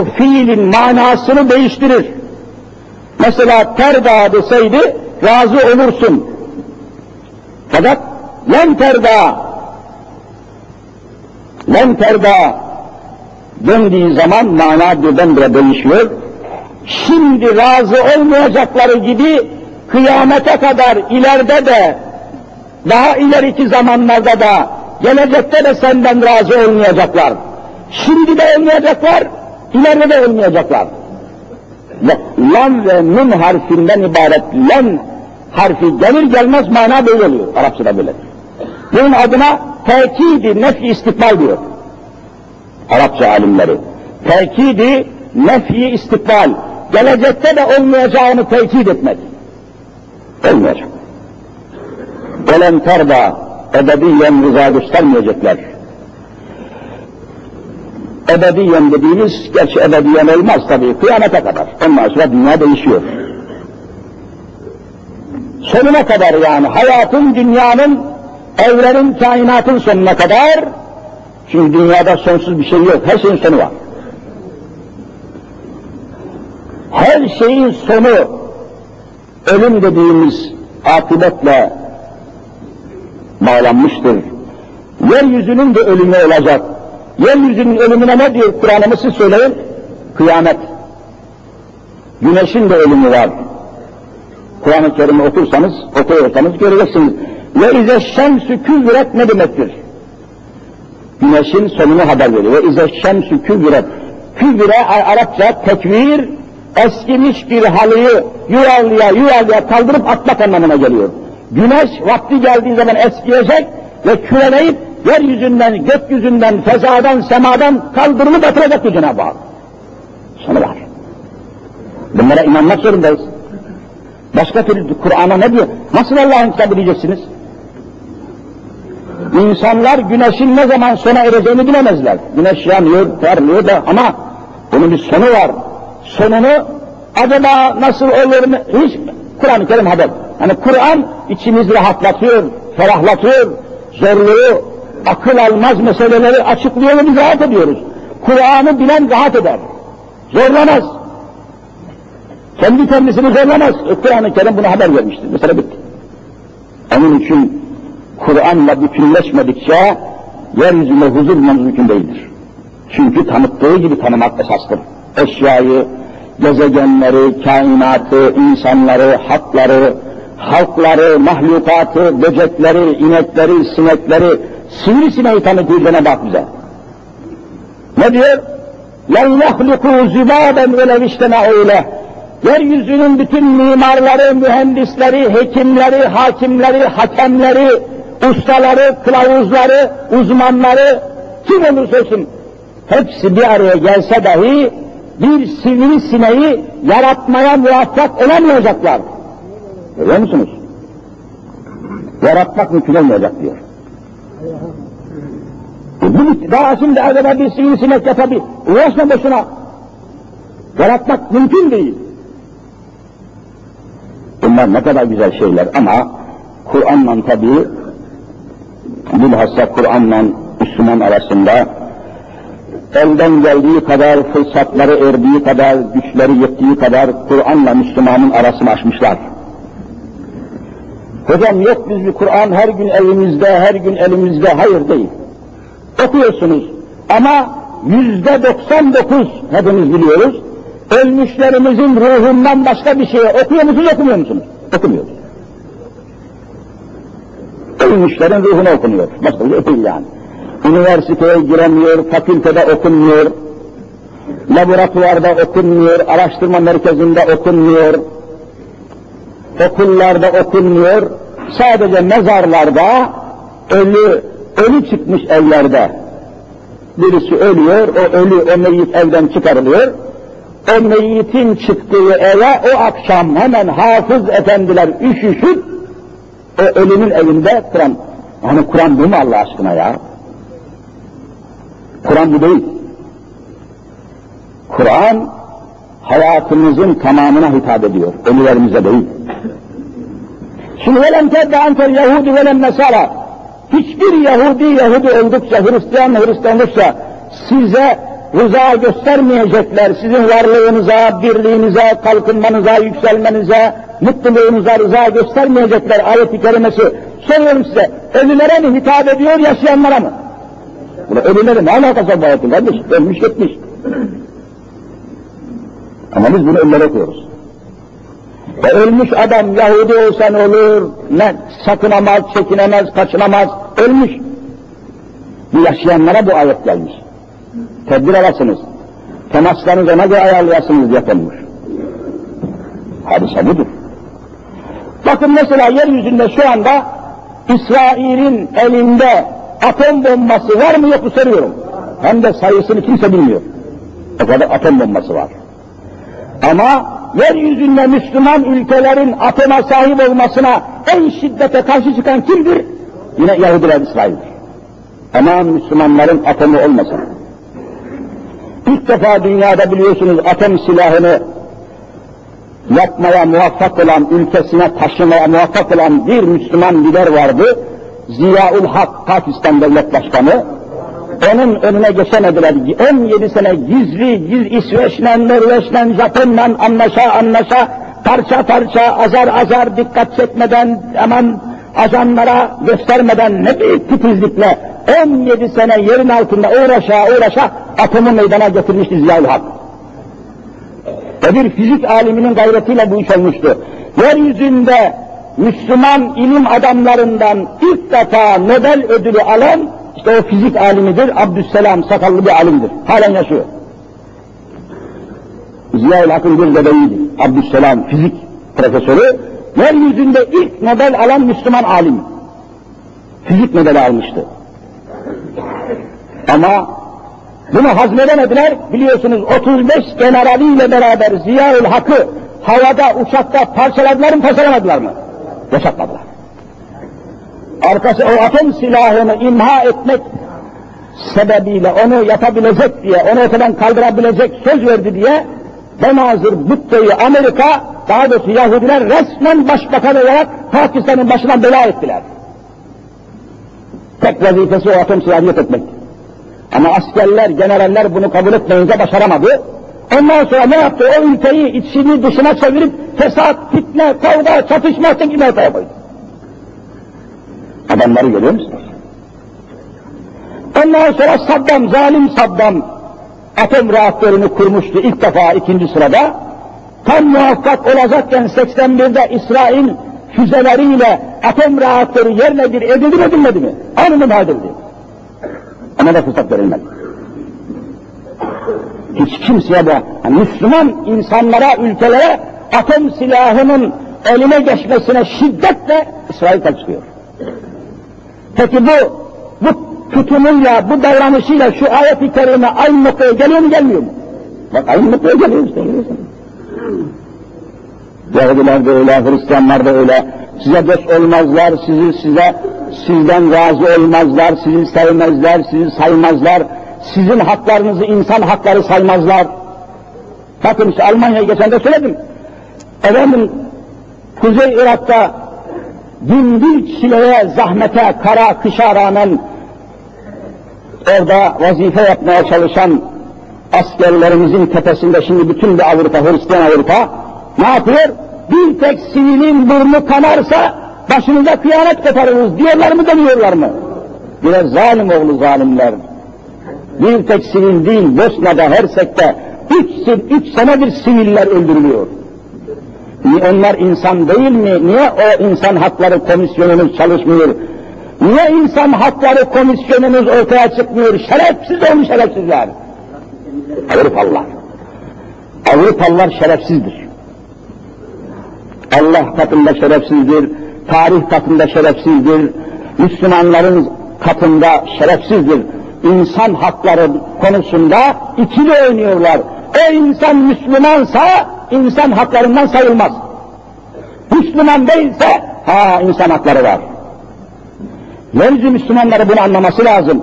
o fiilin manasını değiştirir. Mesela terda deseydi, razı olursun. Fakat len terda, len terda döndüğü zaman mana birdenbire değişiyor. Şimdi razı olmayacakları gibi kıyamete kadar ileride de daha ileriki zamanlarda da gelecekte de senden razı olmayacaklar. Şimdi de olmayacaklar, ileride de olmayacaklar. Lam ve nun harfinden ibaret len harfi gelir gelmez mana böyle oluyor. Arapçada böyle. Bunun adına tekidi nefi istikbal diyor. Arapça alimleri. Tekidi nefi istikbal. Gelecekte de olmayacağını tekit etmek. Olmayacak. Gelen terda ebediyen rıza göstermeyecekler. Ebediyen dediğimiz, gerçi ebediyen olmaz tabii, kıyamete kadar. Ondan sonra dünya değişiyor. Sonuna kadar yani, hayatın, dünyanın, evrenin, kainatın sonuna kadar, çünkü dünyada sonsuz bir şey yok, her şeyin sonu var. Her şeyin sonu, ölüm dediğimiz akıbetle bağlanmıştır. Yeryüzünün de ölümü olacak. Yeryüzünün ölümüne ne diyor Kur'an'ımız siz söyleyin? Kıyamet. Güneşin de ölümü var. Kur'an-ı Kerim'i okursanız, okuyorsanız göreceksiniz. Ve ize şemsü küvret ne demektir? Güneşin sonunu haber veriyor. Ve ize şemsü küvret. Küvre Arapça tekvir, eskimiş bir halıyı yuvarlıya yuvarlıya kaldırıp atmak anlamına geliyor. Güneş vakti geldiği zaman eskiyecek ve küreleyip yeryüzünden, gökyüzünden, fezadan, semadan kaldırılıp atılacak Cenab-ı Hak. Sonu var. Bunlara inanmak zorundayız. Başka türlü Kur'an'a ne diyor? Nasıl Allah'ın kitabı diyeceksiniz? İnsanlar güneşin ne zaman sona ereceğini bilemezler. Güneş yanıyor, parlıyor da ama bunun bir sonu var. Sonunu acaba nasıl olur mu? Hiç Kur'an-ı Kerim haber. Yani Kur'an içimizi rahatlatıyor, ferahlatıyor, zorluğu, akıl almaz meseleleri açıklıyor ve biz rahat ediyoruz. Kur'an'ı bilen rahat eder. Zorlamaz. Kendi kendisini zorlamaz. E, Kur'an-ı Kerim buna haber vermiştir. Mesela bitti. Onun için Kur'an'la bütünleşmedikçe yeryüzünde huzur mümkün değildir. Çünkü tanıttığı gibi tanımak esastır. Eşyayı, gezegenleri, kainatı, insanları, hakları, halkları, mahlukatı, böcekleri, inekleri, sinekleri, sivrisineği tanıtıyor Cenab-ı Hak bize. Ne diyor? لَنْ يَخْلِقُوا زِبَابًا وَلَوْ اِجْتَمَعُوا Yeryüzünün bütün mimarları, mühendisleri, hekimleri, hakimleri, hakemleri, ustaları, kılavuzları, uzmanları, kim olursa olsun, hepsi bir araya gelse dahi bir sivri sineği yaratmaya muvaffak olamayacaklar. Görüyor musunuz? Yaratmak mümkün olmayacak diyor. Bu, daha şimdi acaba bir sivri sinek yapabilir. Uğraşma boşuna. Yaratmak mümkün değil. Bunlar ne kadar güzel şeyler ama Kur'an'la tabi bilhassa Kur'an'la Müslüman arasında elden geldiği kadar, fırsatları erdiği kadar, güçleri yettiği kadar Kur'an'la Müslümanın arasını açmışlar. Hocam yok biz bir Kur'an her gün elimizde, her gün elimizde. Hayır değil. Okuyorsunuz ama yüzde 99 hepimiz biliyoruz. Ölmüşlerimizin ruhundan başka bir şey okuyor musunuz, okumuyor musunuz? Okumuyoruz. Ölmüşlerin ruhunu okunuyor. Bir şey yani. Üniversiteye giremiyor, fakültede okunmuyor, laboratuvarda okunmuyor, araştırma merkezinde okunmuyor, okullarda okunmuyor, sadece mezarlarda ölü, ölü çıkmış evlerde. Birisi ölüyor, o ölü, o meyyit evden çıkarılıyor. O meyyitin çıktığı eve o akşam hemen hafız efendiler üşüşüp o ölünün evinde Kur'an. Yani Kur'an bu mu Allah aşkına ya? Kur'an bu değil. Kur'an hayatımızın tamamına hitap ediyor. Ölülerimize değil. Şimdi velem tedde antel Yahudi velem Nesara. Hiçbir Yahudi Yahudi oldukça, Hristiyan Hristiyan olursa size rıza göstermeyecekler. Sizin varlığınıza, birliğinize, kalkınmanıza, yükselmenize, mutluluğunuza rıza göstermeyecekler ayet-i kerimesi. Soruyorum size, ölülere mi hitap ediyor, yaşayanlara mı? Buna ölülere ne alakası var bu ayetin kardeş? Ölmüş gitmiş. Ama biz bunu ölülere okuyoruz. Ölmüş adam Yahudi olsa ne olur, ne sakınamaz, çekinemez, kaçınamaz, ölmüş. Bu yaşayanlara bu ayet gelmiş. Tedbir alasınız. Temaslarınızı ona göre ayarlayasınız yapılmış. Hadise budur. Bakın mesela yeryüzünde şu anda İsrail'in elinde atom bombası var mı yok mu soruyorum. Hem de sayısını kimse bilmiyor. O kadar atom bombası var. Ama yeryüzünde Müslüman ülkelerin atoma sahip olmasına en şiddete karşı çıkan kimdir? Yine Yahudiler İsrail'dir. Aman Müslümanların atomu olmasın. İlk defa dünyada biliyorsunuz atom silahını yapmaya muvaffak olan, ülkesine taşımaya muvaffak olan bir Müslüman lider vardı. Ziyaul Hak, Pakistan Devlet Başkanı. Onun önüne geçemediler. 17 sene gizli, giz İsveç'le, Norveç'le, Japon'la anlaşa anlaşa, parça parça, azar azar, dikkat çekmeden, hemen ajanlara göstermeden ne büyük titizlikle 17 sene yerin altında uğraşa uğraşa atomu meydana getirmişti Ziyaül Hak. Ve bir fizik aliminin gayretiyle bu iş olmuştu. Yeryüzünde Müslüman ilim adamlarından ilk defa Nobel ödülü alan işte o fizik alimidir, Abdüsselam sakallı bir alimdir. Halen yaşıyor. Ziya-ül Hak'ın bir bebeğiydi. Abdüsselam fizik profesörü. Yeryüzünde ilk Nobel alan Müslüman alim. Fizik Nobel'i almıştı. Ama bunu hazmedemediler. Biliyorsunuz 35 generaliyle beraber Ziya-ül Hak'ı havada, uçakta parçaladılar mı, parçalamadılar mı? Yaşatmadılar. Arkası o atom silahını imha etmek sebebiyle onu yapabilecek diye, onu ortadan kaldırabilecek söz verdi diye Benazır Butte'yi Amerika, daha doğrusu Yahudiler resmen başbakan olarak Pakistan'ın başına bela ettiler. Tek vazifesi o atom silahını yok etmek. Ama askerler, generaller bunu kabul etmeyince başaramadı. Ondan sonra ne yaptı? O ülkeyi içini dışına çevirip fesat, fitne, kavga, çatışma şeklinde ortaya koydu. Adamları görüyor musunuz? Ondan sonra Saddam, zalim Saddam atom reaktörünü kurmuştu ilk defa ikinci sırada. Tam muvaffak olacakken 81'de İsrail füzeleriyle atom reaktörü yerle bir edildi mi edilmedi mi? Anında edildi. Ama da fırsat verilmedi. Hiç kimseye de yani Müslüman insanlara, ülkelere atom silahının eline geçmesine şiddetle İsrail çıkıyor. Peki bu, bu tutumuyla, bu davranışıyla şu ayet-i kerime aynı noktaya geliyor mu gelmiyor mu? Bak aynı noktaya geliyor işte. Yahudiler de öyle, Hristiyanlar da öyle. Size dost olmazlar, sizi size sizden razı olmazlar, sizi sevmezler, sizi saymazlar. Sizin haklarınızı insan hakları saymazlar. Bakın işte Almanya'ya geçen de söyledim. Efendim, Kuzey Irak'ta bin bir çileye, zahmete, kara, kışa rağmen orada vazife yapmaya çalışan askerlerimizin tepesinde şimdi bütün bir Avrupa, Hristiyan Avrupa ne yapıyor? Bir tek sivilin burnu kanarsa başınıza kıyamet koparırız diyorlar mı demiyorlar mı? Biraz zalim oğlu zalimler. Bir tek sivil değil, Bosna'da, Hersek'te üç, üç senedir siviller öldürülüyor. Onlar insan değil mi? Niye o insan hakları komisyonunuz çalışmıyor? Niye insan hakları komisyonunuz ortaya çıkmıyor? Şerefsiz olmuş şerefsizler. Avrupalılar. Avrupalılar şerefsizdir. Allah katında şerefsizdir, tarih katında şerefsizdir, Müslümanların katında şerefsizdir. İnsan hakları konusunda ikili oynuyorlar. O insan Müslümansa insan haklarından sayılmaz. Müslüman değilse ha insan hakları var. Yeryüzü Müslümanları bunu anlaması lazım.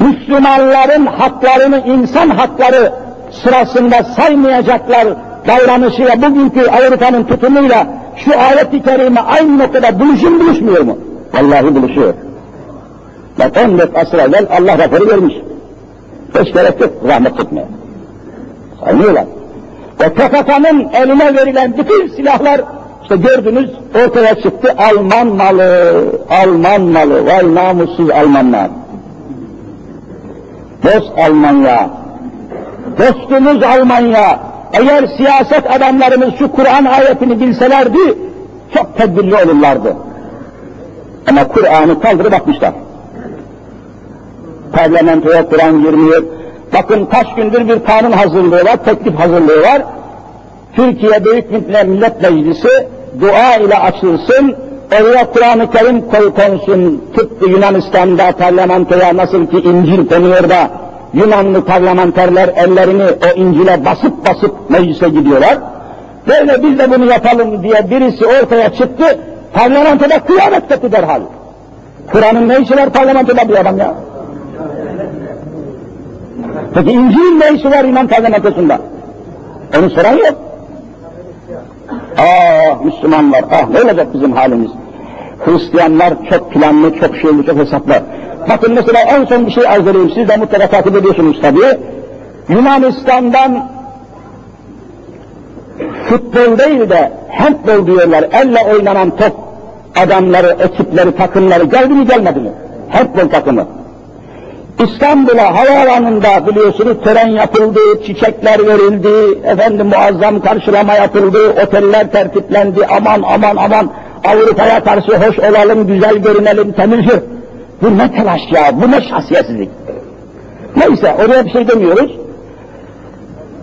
Müslümanların haklarını insan hakları sırasında saymayacaklar davranışıyla bugünkü Avrupa'nın tutumuyla şu ayet-i kerime aynı noktada buluşur mu buluşmuyor mu? Vallahi buluşuyor. Bak 14 asır evvel Allah raporu vermiş. Hiç gerek yok rahmet çekmeye. Saymıyorlar. O PKK'nın eline verilen bütün silahlar işte gördünüz ortaya çıktı Alman malı, Alman malı, vay namussuz Almanlar. Dost Almanya, dostumuz Almanya, eğer siyaset adamlarımız şu Kur'an ayetini bilselerdi, çok tedbirli olurlardı. Ama Kur'an'ı kaldırıp atmışlar. Parlamentoya Kur'an girmiyor. Bakın kaç gündür bir kanun hazırlığı var, teklif hazırlığı var. Türkiye Büyük Millet Meclisi dua ile açılsın, oraya Kur'an-ı Kerim koy konsun. Tıpkı Yunanistan'da parlamentoya nasıl ki İncil konuyor da Yunanlı parlamenterler ellerini o İncil'e basıp basıp meclise gidiyorlar. Böyle biz de bunu yapalım diye birisi ortaya çıktı, parlamentoda kıyamet derhal. Kur'an'ın ne işi var parlamentoda bir adam ya? Peki İncil'in ne işi var iman parlamentosunda? Onu soran yok. Ah Müslümanlar, ah ne olacak bizim halimiz? Hristiyanlar çok planlı, çok şeyli, çok hesaplı. Bakın mesela en son bir şey arz edeyim, siz de mutlaka takip ediyorsunuz tabii. Yunanistan'dan futbol değil de handball diyorlar, elle oynanan top adamları, ekipleri, takımları geldi mi gelmedi mi? Handball takımı. İstanbul'a havaalanında biliyorsunuz tören yapıldı, çiçekler verildi, efendim muazzam karşılama yapıldı, oteller tertiplendi, aman aman aman Avrupa'ya karşı hoş olalım, güzel görünelim, temizdir. Bu ne telaş ya, bu ne şahsiyetsizlik. Neyse, oraya bir şey demiyoruz.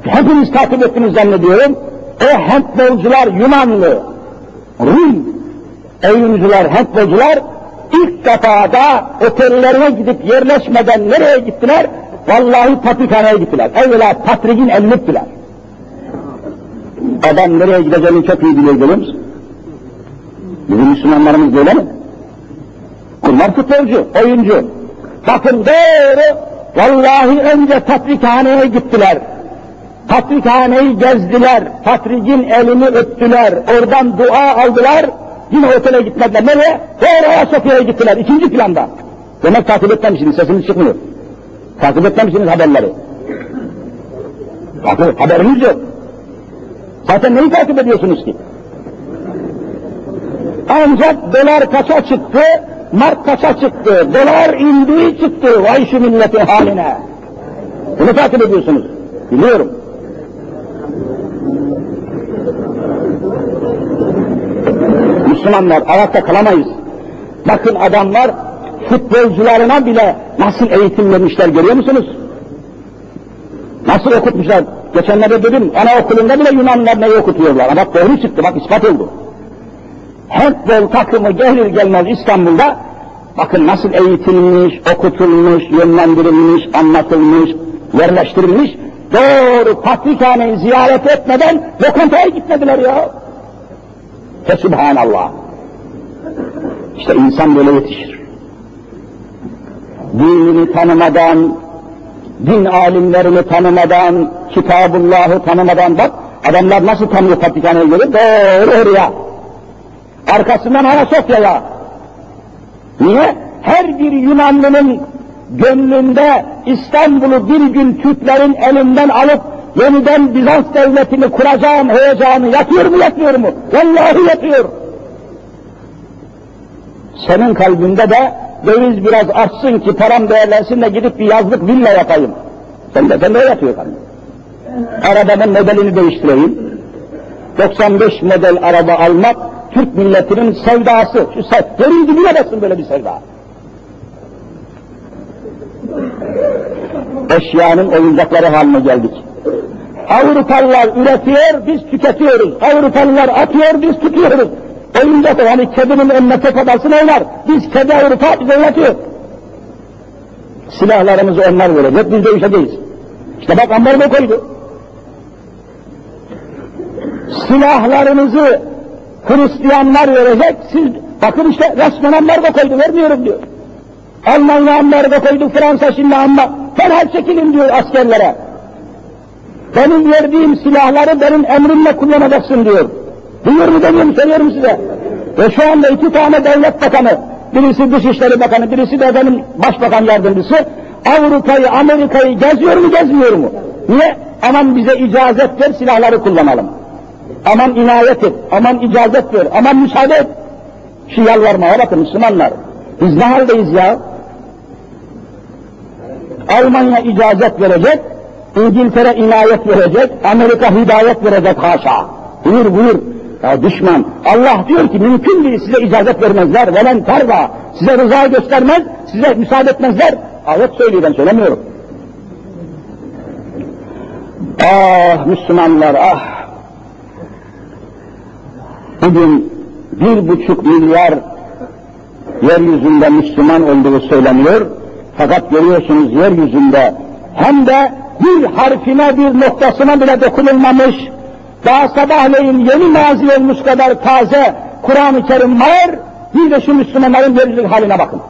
Hepiniz takip ettiniz zannediyorum. O handbolcular Yunanlı, Rum oyuncular, handbolcular ilk defa da otellerine gidip yerleşmeden nereye gittiler? Vallahi patrikhaneye gittiler. Evvela patrikin elini öptüler. Adam nereye gideceğini çok iyi biliyor biliyor musun? Bizim Müslümanlarımız böyle mi? Bunlar futbolcu, oyuncu. Bakın doğru, vallahi önce patrikhaneye gittiler. Patrikhaneyi gezdiler, patrikin elini öptüler, oradan dua aldılar, Yine otele gitmediler. Nereye? Doğru Ayasofya'ya gittiler. ikinci planda. Demek takip etmemişsiniz. Sesiniz çıkmıyor. Takip etmemişsiniz haberleri. Takip, haberiniz yok. Zaten neyi takip ediyorsunuz ki? Ancak dolar kaça çıktı, mark kaça çıktı, dolar indi çıktı, vay şu milletin haline. Bunu takip ediyorsunuz. Biliyorum. Müslümanlar ayakta kalamayız. Bakın adamlar futbolcularına bile nasıl eğitim vermişler görüyor musunuz? Nasıl okutmuşlar? Geçenlerde dedim, anaokulunda bile Yunanlar neyi okutuyorlar. Bak doğru çıktı, bak ispat oldu. Handball takımı gelir gelmez İstanbul'da, bakın nasıl eğitilmiş, okutulmuş, yönlendirilmiş, anlatılmış, yerleştirilmiş, doğru patrikhaneyi ziyaret etmeden lokantaya gitmediler ya. Fesubhanallah. İşte insan böyle yetişir. Dinini tanımadan, din alimlerini tanımadan, Kitabullah'ı tanımadan bak, adamlar nasıl tanıyor Patrikhane'ye gelir? Doğru oraya. Arkasından Ayasofya'ya. Niye? Her bir Yunanlının gönlünde İstanbul'u bir gün Türklerin elinden alıp yeniden Bizans devletini kuracağım heyecanı yatıyor mu yatmıyor mu? Vallahi yatıyor. Senin kalbinde de döviz biraz artsın ki param değerlensin de gidip bir yazlık villa yapayım. Sen de, sen de yatıyor kalbin. Arabamın modelini değiştireyim. 95 model araba almak Türk milletinin sevdası. Şu sev, yerin dibine basın böyle bir sevda. Eşyanın oyuncakları haline geldik. Avrupalılar üretiyor, biz tüketiyoruz. Avrupalılar atıyor, biz tutuyoruz. Oyuncak hani kedinin önüne top atarsın oynar. Biz kedi Avrupa bize oynatıyor. Silahlarımızı onlar verecek, biz dövüşeceğiz. İşte bak ambargo koydu. Silahlarınızı Hristiyanlar verecek, siz bakın işte resmen ambargo koydu, vermiyorum diyor. Almanya ambargo koydu, Fransa şimdi amma, derhal çekilin diyor askerlere. Benim verdiğim silahları benim emrimle kullanacaksın diyor. Duyuyor mu demiyorum, söylüyorum size. Ve şu anda iki tane devlet bakanı, birisi Dışişleri Bakanı, birisi de benim Başbakan Yardımcısı, Avrupa'yı, Amerika'yı geziyor mu, gezmiyor mu? Niye? Aman bize icazet ver, silahları kullanalım. Aman inayet et, aman icazet ver, aman müsaade et. Şu yalvarmaya bakın Müslümanlar. Biz ne haldeyiz ya? Almanya icazet verecek, İngiltere inayet verecek, Amerika hidayet verecek haşa. Buyur buyur. Ya düşman, Allah diyor ki mümkün değil size icazet vermezler, velen terva, size rıza göstermez, size müsaade etmezler. Ayet söylüyor ben söylemiyorum. Ah Müslümanlar ah! Bugün bir buçuk milyar yeryüzünde Müslüman olduğu söyleniyor. Fakat görüyorsunuz yeryüzünde hem de bir harfine bir noktasına bile dokunulmamış, daha sabahleyin yeni nazil olmuş kadar taze Kur'an-ı Kerim var, bir de şu Müslümanların yeryüzü haline bakın.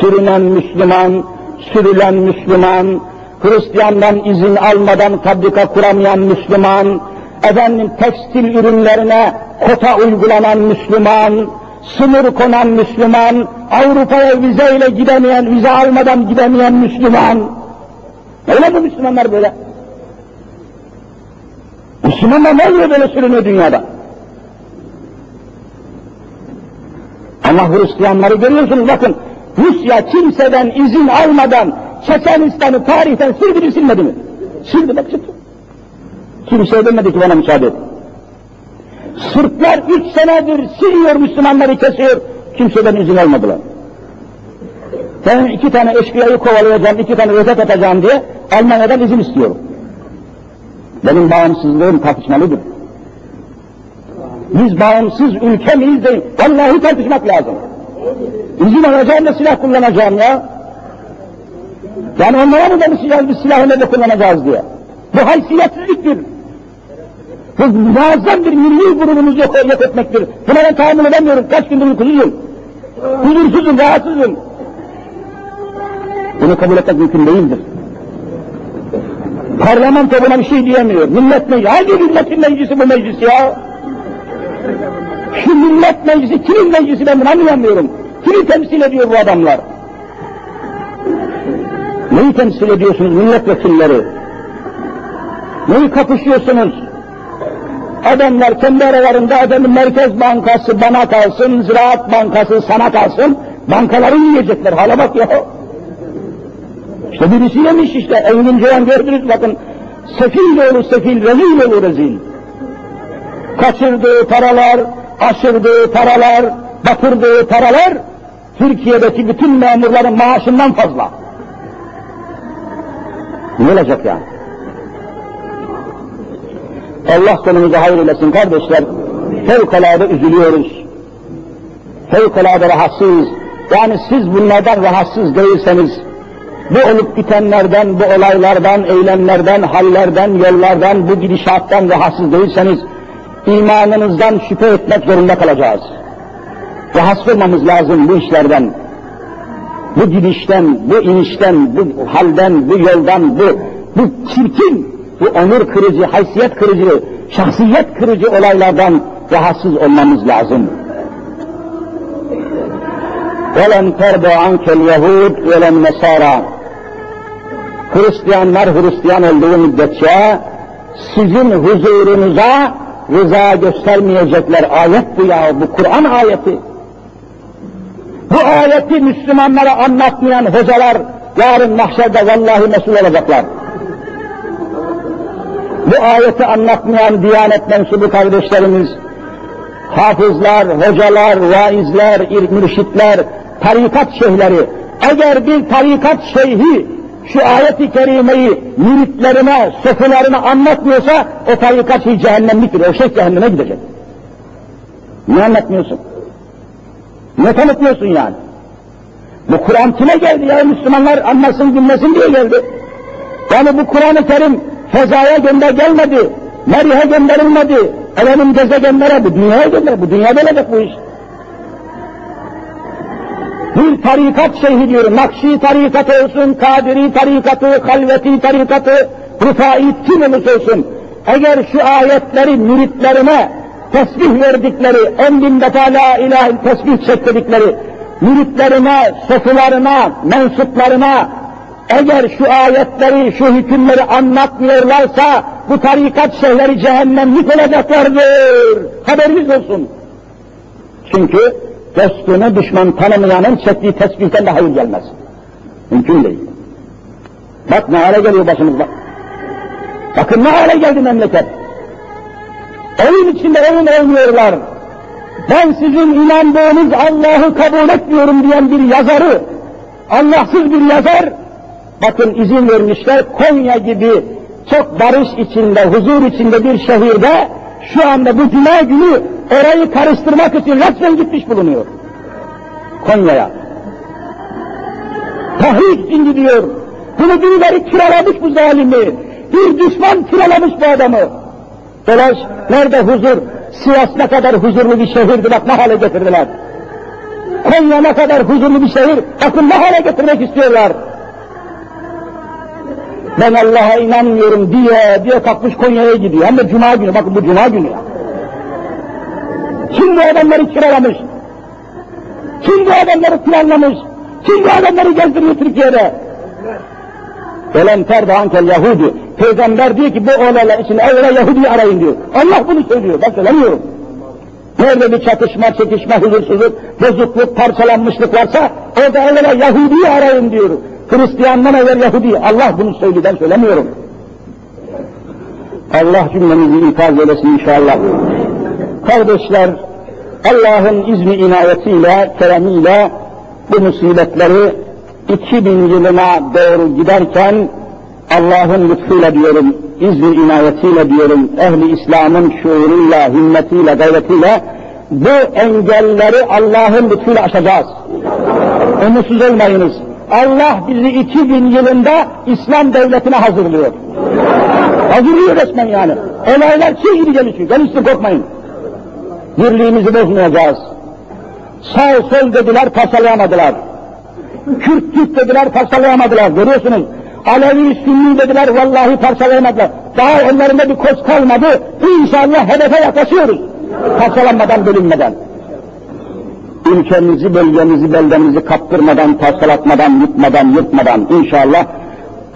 Sürünen Müslüman, sürülen Müslüman, Hristiyandan izin almadan fabrika kuramayan Müslüman, efendim tekstil ürünlerine kota uygulanan Müslüman, sınır konan Müslüman, Avrupa'ya vizeyle gidemeyen, vize almadan gidemeyen Müslüman. Öyle mi Müslümanlar böyle? Müslümanlar ne oluyor böyle sürünüyor dünyada? Ama Hristiyanları görüyorsunuz bakın, Rusya kimseden izin almadan Çeçenistan'ı tarihten sildi mi silmedi mi? Sildi bak çıktı. Kimse demedi ki bana müsaade et. Sırplar üç senedir siliyor Müslümanları kesiyor. Kimseden izin almadılar. Ben iki tane eşkıyayı kovalayacağım, iki tane rozet atacağım diye Almanya'dan izin istiyorum. Benim bağımsızlığım tartışmalıdır. Biz bağımsız ülke miyiz de vallahi tartışmak lazım. İzin alacağım da silah kullanacağım ya. Yani onlara mı demişeceğiz biz silahı ne de kullanacağız diye. Bu haysiyetsizliktir. Bu muazzam bir milli gururumuzu yok, yok etmektir. Buna ben tahammül edemiyorum. Kaç gündür uykusuzum. Huzursuzum, rahatsızım. Bunu kabul etmek mümkün değildir. Parlamento buna bir şey diyemiyor. Millet meclisi, hangi milletin meclisi bu meclis ya? Şu millet meclisi, kimin meclisi ben bunu anlayamıyorum. Kimi temsil ediyor bu adamlar? Neyi temsil ediyorsunuz milletvekilleri? Neyi kapışıyorsunuz? Adamlar kendi aralarında adamın Merkez Bankası bana kalsın, Ziraat Bankası sana kalsın, bankaları yiyecekler. Hala bak ya. İşte birisi yemiş işte, Engin Ceyhan gördünüz bakın. Sefil oğlu sefil, rezil oğlu rezil. Kaçırdığı paralar, aşırdığı paralar, batırdığı paralar, Türkiye'deki bütün memurların maaşından fazla. Ne olacak yani? Allah sonumuzu hayır eylesin kardeşler. Fevkalade üzülüyoruz. Fevkalade rahatsız. Yani siz bunlardan rahatsız değilseniz, bu olup bitenlerden, bu olaylardan, eylemlerden, hallerden, yollardan, bu gidişattan rahatsız değilseniz, imanınızdan şüphe etmek zorunda kalacağız. Rahatsız olmamız lazım bu işlerden. Bu gidişten, bu inişten, bu halden, bu yoldan, bu, bu çirkin, bu onur kırıcı, haysiyet kırıcı, şahsiyet kırıcı olaylardan rahatsız olmamız lazım. وَلَنْ تَرْضَ عَنْكَ الْيَهُودْ وَلَنْ نَسَارَى Hristiyanlar Hristiyan olduğu müddetçe sizin huzurunuza rıza göstermeyecekler. Ayet bu ya, bu Kur'an ayeti. Bu ayeti Müslümanlara anlatmayan hocalar yarın mahşerde vallahi mesul olacaklar. Bu ayeti anlatmayan Diyanet mensubu kardeşlerimiz, hafızlar, hocalar, vaizler, mürşitler, tarikat şeyhleri, eğer bir tarikat şeyhi şu ayeti kerimeyi müritlerine, sofularına anlatmıyorsa o tarikat şeyh cehennemliktir, o şeyh cehenneme gidecek. Niye anlatmıyorsun? Ne tanıtmıyorsun yani? Bu Kur'an kime geldi ya Müslümanlar anlasın dinlesin diye geldi. Yani bu Kur'an-ı Kerim fezaya gönder gelmedi, Merih'e gönderilmedi, efendim gezegenlere, bu dünyaya gönder, bu dünyada olacak bu iş. Bir tarikat şeyhi diyorum, Nakşi tarikatı olsun, Kadiri tarikatı, Halveti tarikatı, Rıfai kim olursa olsun, eğer şu ayetleri müritlerine tesbih verdikleri, on bin defa la ilahe tesbih çektirdikleri, müritlerine, sofularına, mensuplarına, eğer şu ayetleri, şu hükümleri anlatmıyorlarsa, bu tarikat şeyhleri cehennemlik olacaklardır. Haberiniz olsun. Çünkü dostunu düşman tanımayanın çektiği tesbihten de hayır gelmez. Mümkün değil. Bak ne hale geliyor başımızda. Bakın ne hale geldi memleket. Oyun içinde oyun oynuyorlar. Ben sizin inandığınız Allah'ı kabul etmiyorum diyen bir yazarı, Allahsız bir yazar, bakın izin vermişler Konya gibi çok barış içinde, huzur içinde bir şehirde şu anda bu cuma günü orayı karıştırmak için resmen gitmiş bulunuyor. Konya'ya. Tahrik için gidiyor. Bunu birileri kiralamış bu zalimi. Bir düşman kiralamış bu adamı. Dolaş, nerede huzur? Sivas ne kadar huzurlu bir şehirdi, bak ne hale getirdiler. Konya ne kadar huzurlu bir şehir, bakın ne hale getirmek istiyorlar. Ben Allah'a inanmıyorum diye, diye kalkmış Konya'ya gidiyor. Hem de Cuma günü, bakın bu Cuma günü. Kim bu adamları kiralamış? Kim bu adamları planlamış? Kim bu adamları gezdiriyor Türkiye'de? Velen terde ankel Yahudi. Peygamber diyor ki bu olaylar için evvela Yahudi arayın diyor. Allah bunu söylüyor, ben söylemiyorum. Nerede bir çatışma, çekişme, huzursuzluk, bozukluk, parçalanmışlık varsa orada evvela Yahudi'yi arayın diyor. Hristiyandan evvel Yahudi. Allah bunu söylüyor, ben söylemiyorum. Allah cümlemizi ikaz eylesin inşallah. Kardeşler, Allah'ın izni inayetiyle, keremiyle bu musibetleri 2000 yılına doğru giderken Allah'ın lütfuyla diyorum, izni inayetiyle diyorum, ehli İslam'ın şuuruyla, himmetiyle, gayretiyle bu engelleri Allah'ın lütfuyla aşacağız. Umutsuz olmayınız. Allah bizi 2000 yılında İslam devletine hazırlıyor. Hazırlıyor resmen yani. Olaylar şey gibi gelişiyor. Gelişsin korkmayın. Birliğimizi bozmayacağız. Sağ sol dediler, parçalayamadılar. Kürt Türk dediler, parçalayamadılar. Görüyorsunuz. Alevi Sünni dediler, vallahi parçalayamadılar. Daha ellerinde bir koz kalmadı. İnşallah hedefe yaklaşıyoruz. Parçalanmadan, bölünmeden. Ülkemizi, bölgemizi, beldemizi kaptırmadan, parçalatmadan, yutmadan, yırtmadan inşallah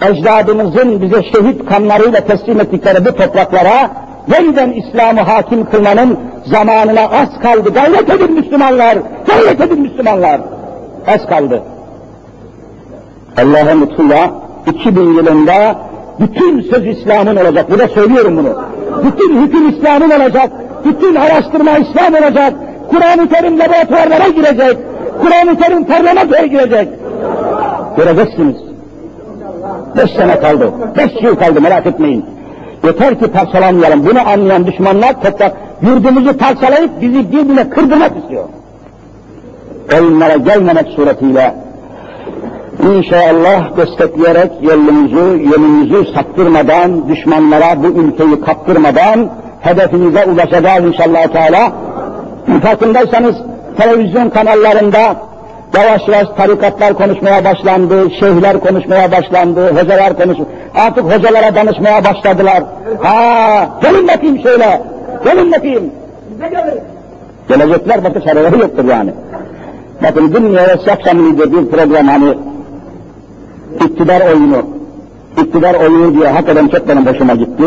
ecdadımızın bize şehit kanlarıyla teslim ettikleri bu topraklara yeniden İslam'ı hakim kılmanın zamanına az kaldı. Gayret edin Müslümanlar, gayret edin Müslümanlar. Az kaldı. Allah'a lütfuyla 2000 yılında bütün söz İslam'ın olacak. Burada söylüyorum bunu. Bütün hüküm İslam'ın olacak. Bütün araştırma İslam olacak. Kur'an-ı Kerim laboratuvarlara girecek. Kur'an-ı Kerim parlamentoya girecek. Göreceksiniz. Beş sene kaldı. Beş yıl kaldı merak etmeyin. Yeter ki parçalanmayalım. Bunu anlayan düşmanlar tekrar yurdumuzu parçalayıp bizi birbirine kırdırmak istiyor. Oyunlara gelmemek suretiyle İnşallah destekleyerek yolumuzu, yönümüzü saptırmadan, düşmanlara bu ülkeyi kaptırmadan hedefimize ulaşacağız inşallah Teala. Farkındaysanız televizyon kanallarında yavaş yavaş tarikatlar konuşmaya başlandı, şeyhler konuşmaya başlandı, hocalar konuş, artık hocalara danışmaya başladılar. Ha, gelin bakayım şöyle, gelin bakayım. Gelecekler bakış araları yoktur yani. Bakın dün Yavuz akşamıydı bir program hani iktidar oyunu, iktidar oyunu diye hakikaten çok benim hoşuma gitti.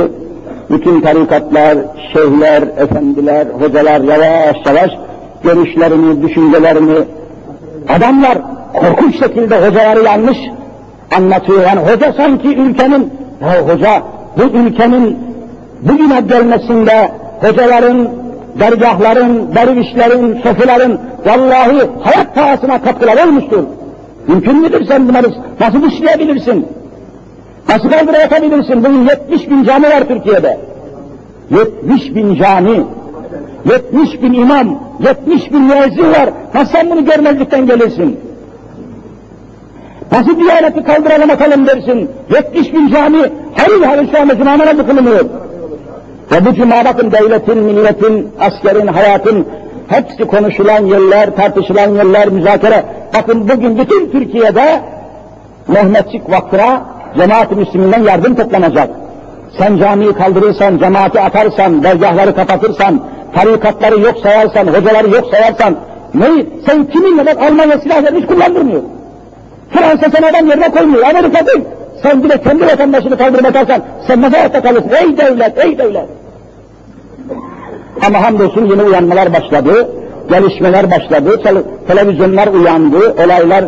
Bütün tarikatlar, şeyhler, efendiler, hocalar yavaş yavaş görüşlerini, düşüncelerini, adamlar korkunç şekilde hocaları yanlış anlatıyor. Yani hoca sanki ülkenin, ya hoca bu ülkenin bugüne gelmesinde hocaların, dergahların, dervişlerin, sofilerin vallahi hayat pahasına katkılar olmuştur. Mümkün müdür sen bunları nasıl işleyebilirsin? Nasıl kaldıra yapabilirsin? Bugün 70 bin cami var Türkiye'de. 70 bin cami, 70 bin imam, 70 bin müezzin var. Nasıl sen bunu görmezlikten gelirsin? Nasıl diyaneti kaldıralım atalım dersin? 70 bin cami şu anda cuma namazı kılınıyor. Ve bu cuma bakın devletin, milletin, askerin, hayatın hepsi konuşulan yerler, tartışılan yerler, müzakere. Bakın bugün bütün Türkiye'de Mehmetçik Vakfı'na cemaat-i Müslüminden yardım toplanacak. Sen camiyi kaldırırsan, cemaati atarsan, dergahları kapatırsan, tarikatları yok sayarsan, hocaları yok sayarsan, neyi? Sen kiminle bak Almanya silah vermiş kullandırmıyor. Fransa sen adam yerine koymuyor, Amerika değil. Sen bile kendi vatandaşını kaldırıp atarsan, sen nasıl hayatta kalırsın? Ey devlet, ey devlet! Ama hamdolsun yeni uyanmalar başladı, gelişmeler başladı, televizyonlar uyandı, olaylar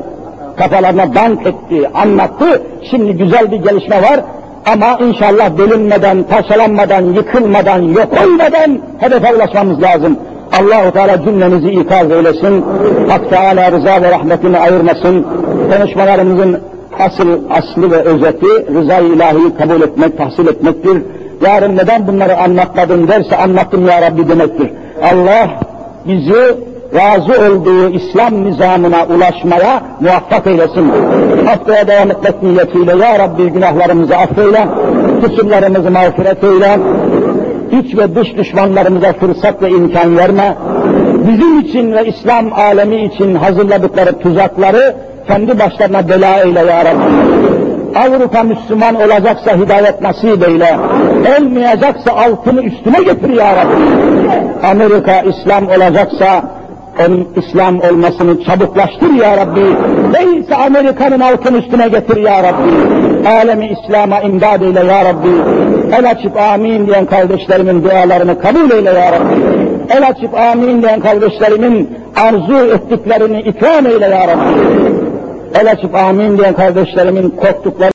kafalarına dank etti, anlattı. Şimdi güzel bir gelişme var ama inşallah bölünmeden, parçalanmadan, yıkılmadan, yok olmadan hedefe ulaşmamız lazım. Allah-u Teala cümlemizi ikaz eylesin. Hak Teala rıza ve rahmetini ayırmasın. Konuşmalarımızın asıl, aslı ve özeti rıza-i ilahiyi kabul etmek, tahsil etmektir. Yarın neden bunları anlatmadın derse anlattım ya Rabbi demektir. Allah bizi razı olduğu İslam nizamına ulaşmaya muvaffak eylesin. Haftaya devam etmek niyetiyle Ya Rabbi günahlarımızı affeyle, kusurlarımızı mağfiret eyle, iç ve dış düşmanlarımıza fırsat ve imkan verme, bizim için ve İslam alemi için hazırladıkları tuzakları kendi başlarına bela eyle Ya Rabbi. Avrupa Müslüman olacaksa hidayet nasip eyle. Olmayacaksa altını üstüne getir ya Rabbi. Amerika İslam olacaksa onun İslam olmasını çabuklaştır ya Rabbi. Değilse Amerika'nın altını üstüne getir ya Rabbi. Alemi İslam'a imdad eyle ya Rabbi. El açıp amin diyen kardeşlerimin dualarını kabul eyle ya Rabbi. El açıp amin diyen kardeşlerimin arzu ettiklerini ikram eyle ya Rabbi. El açıp amin diyen kardeşlerimin korktukları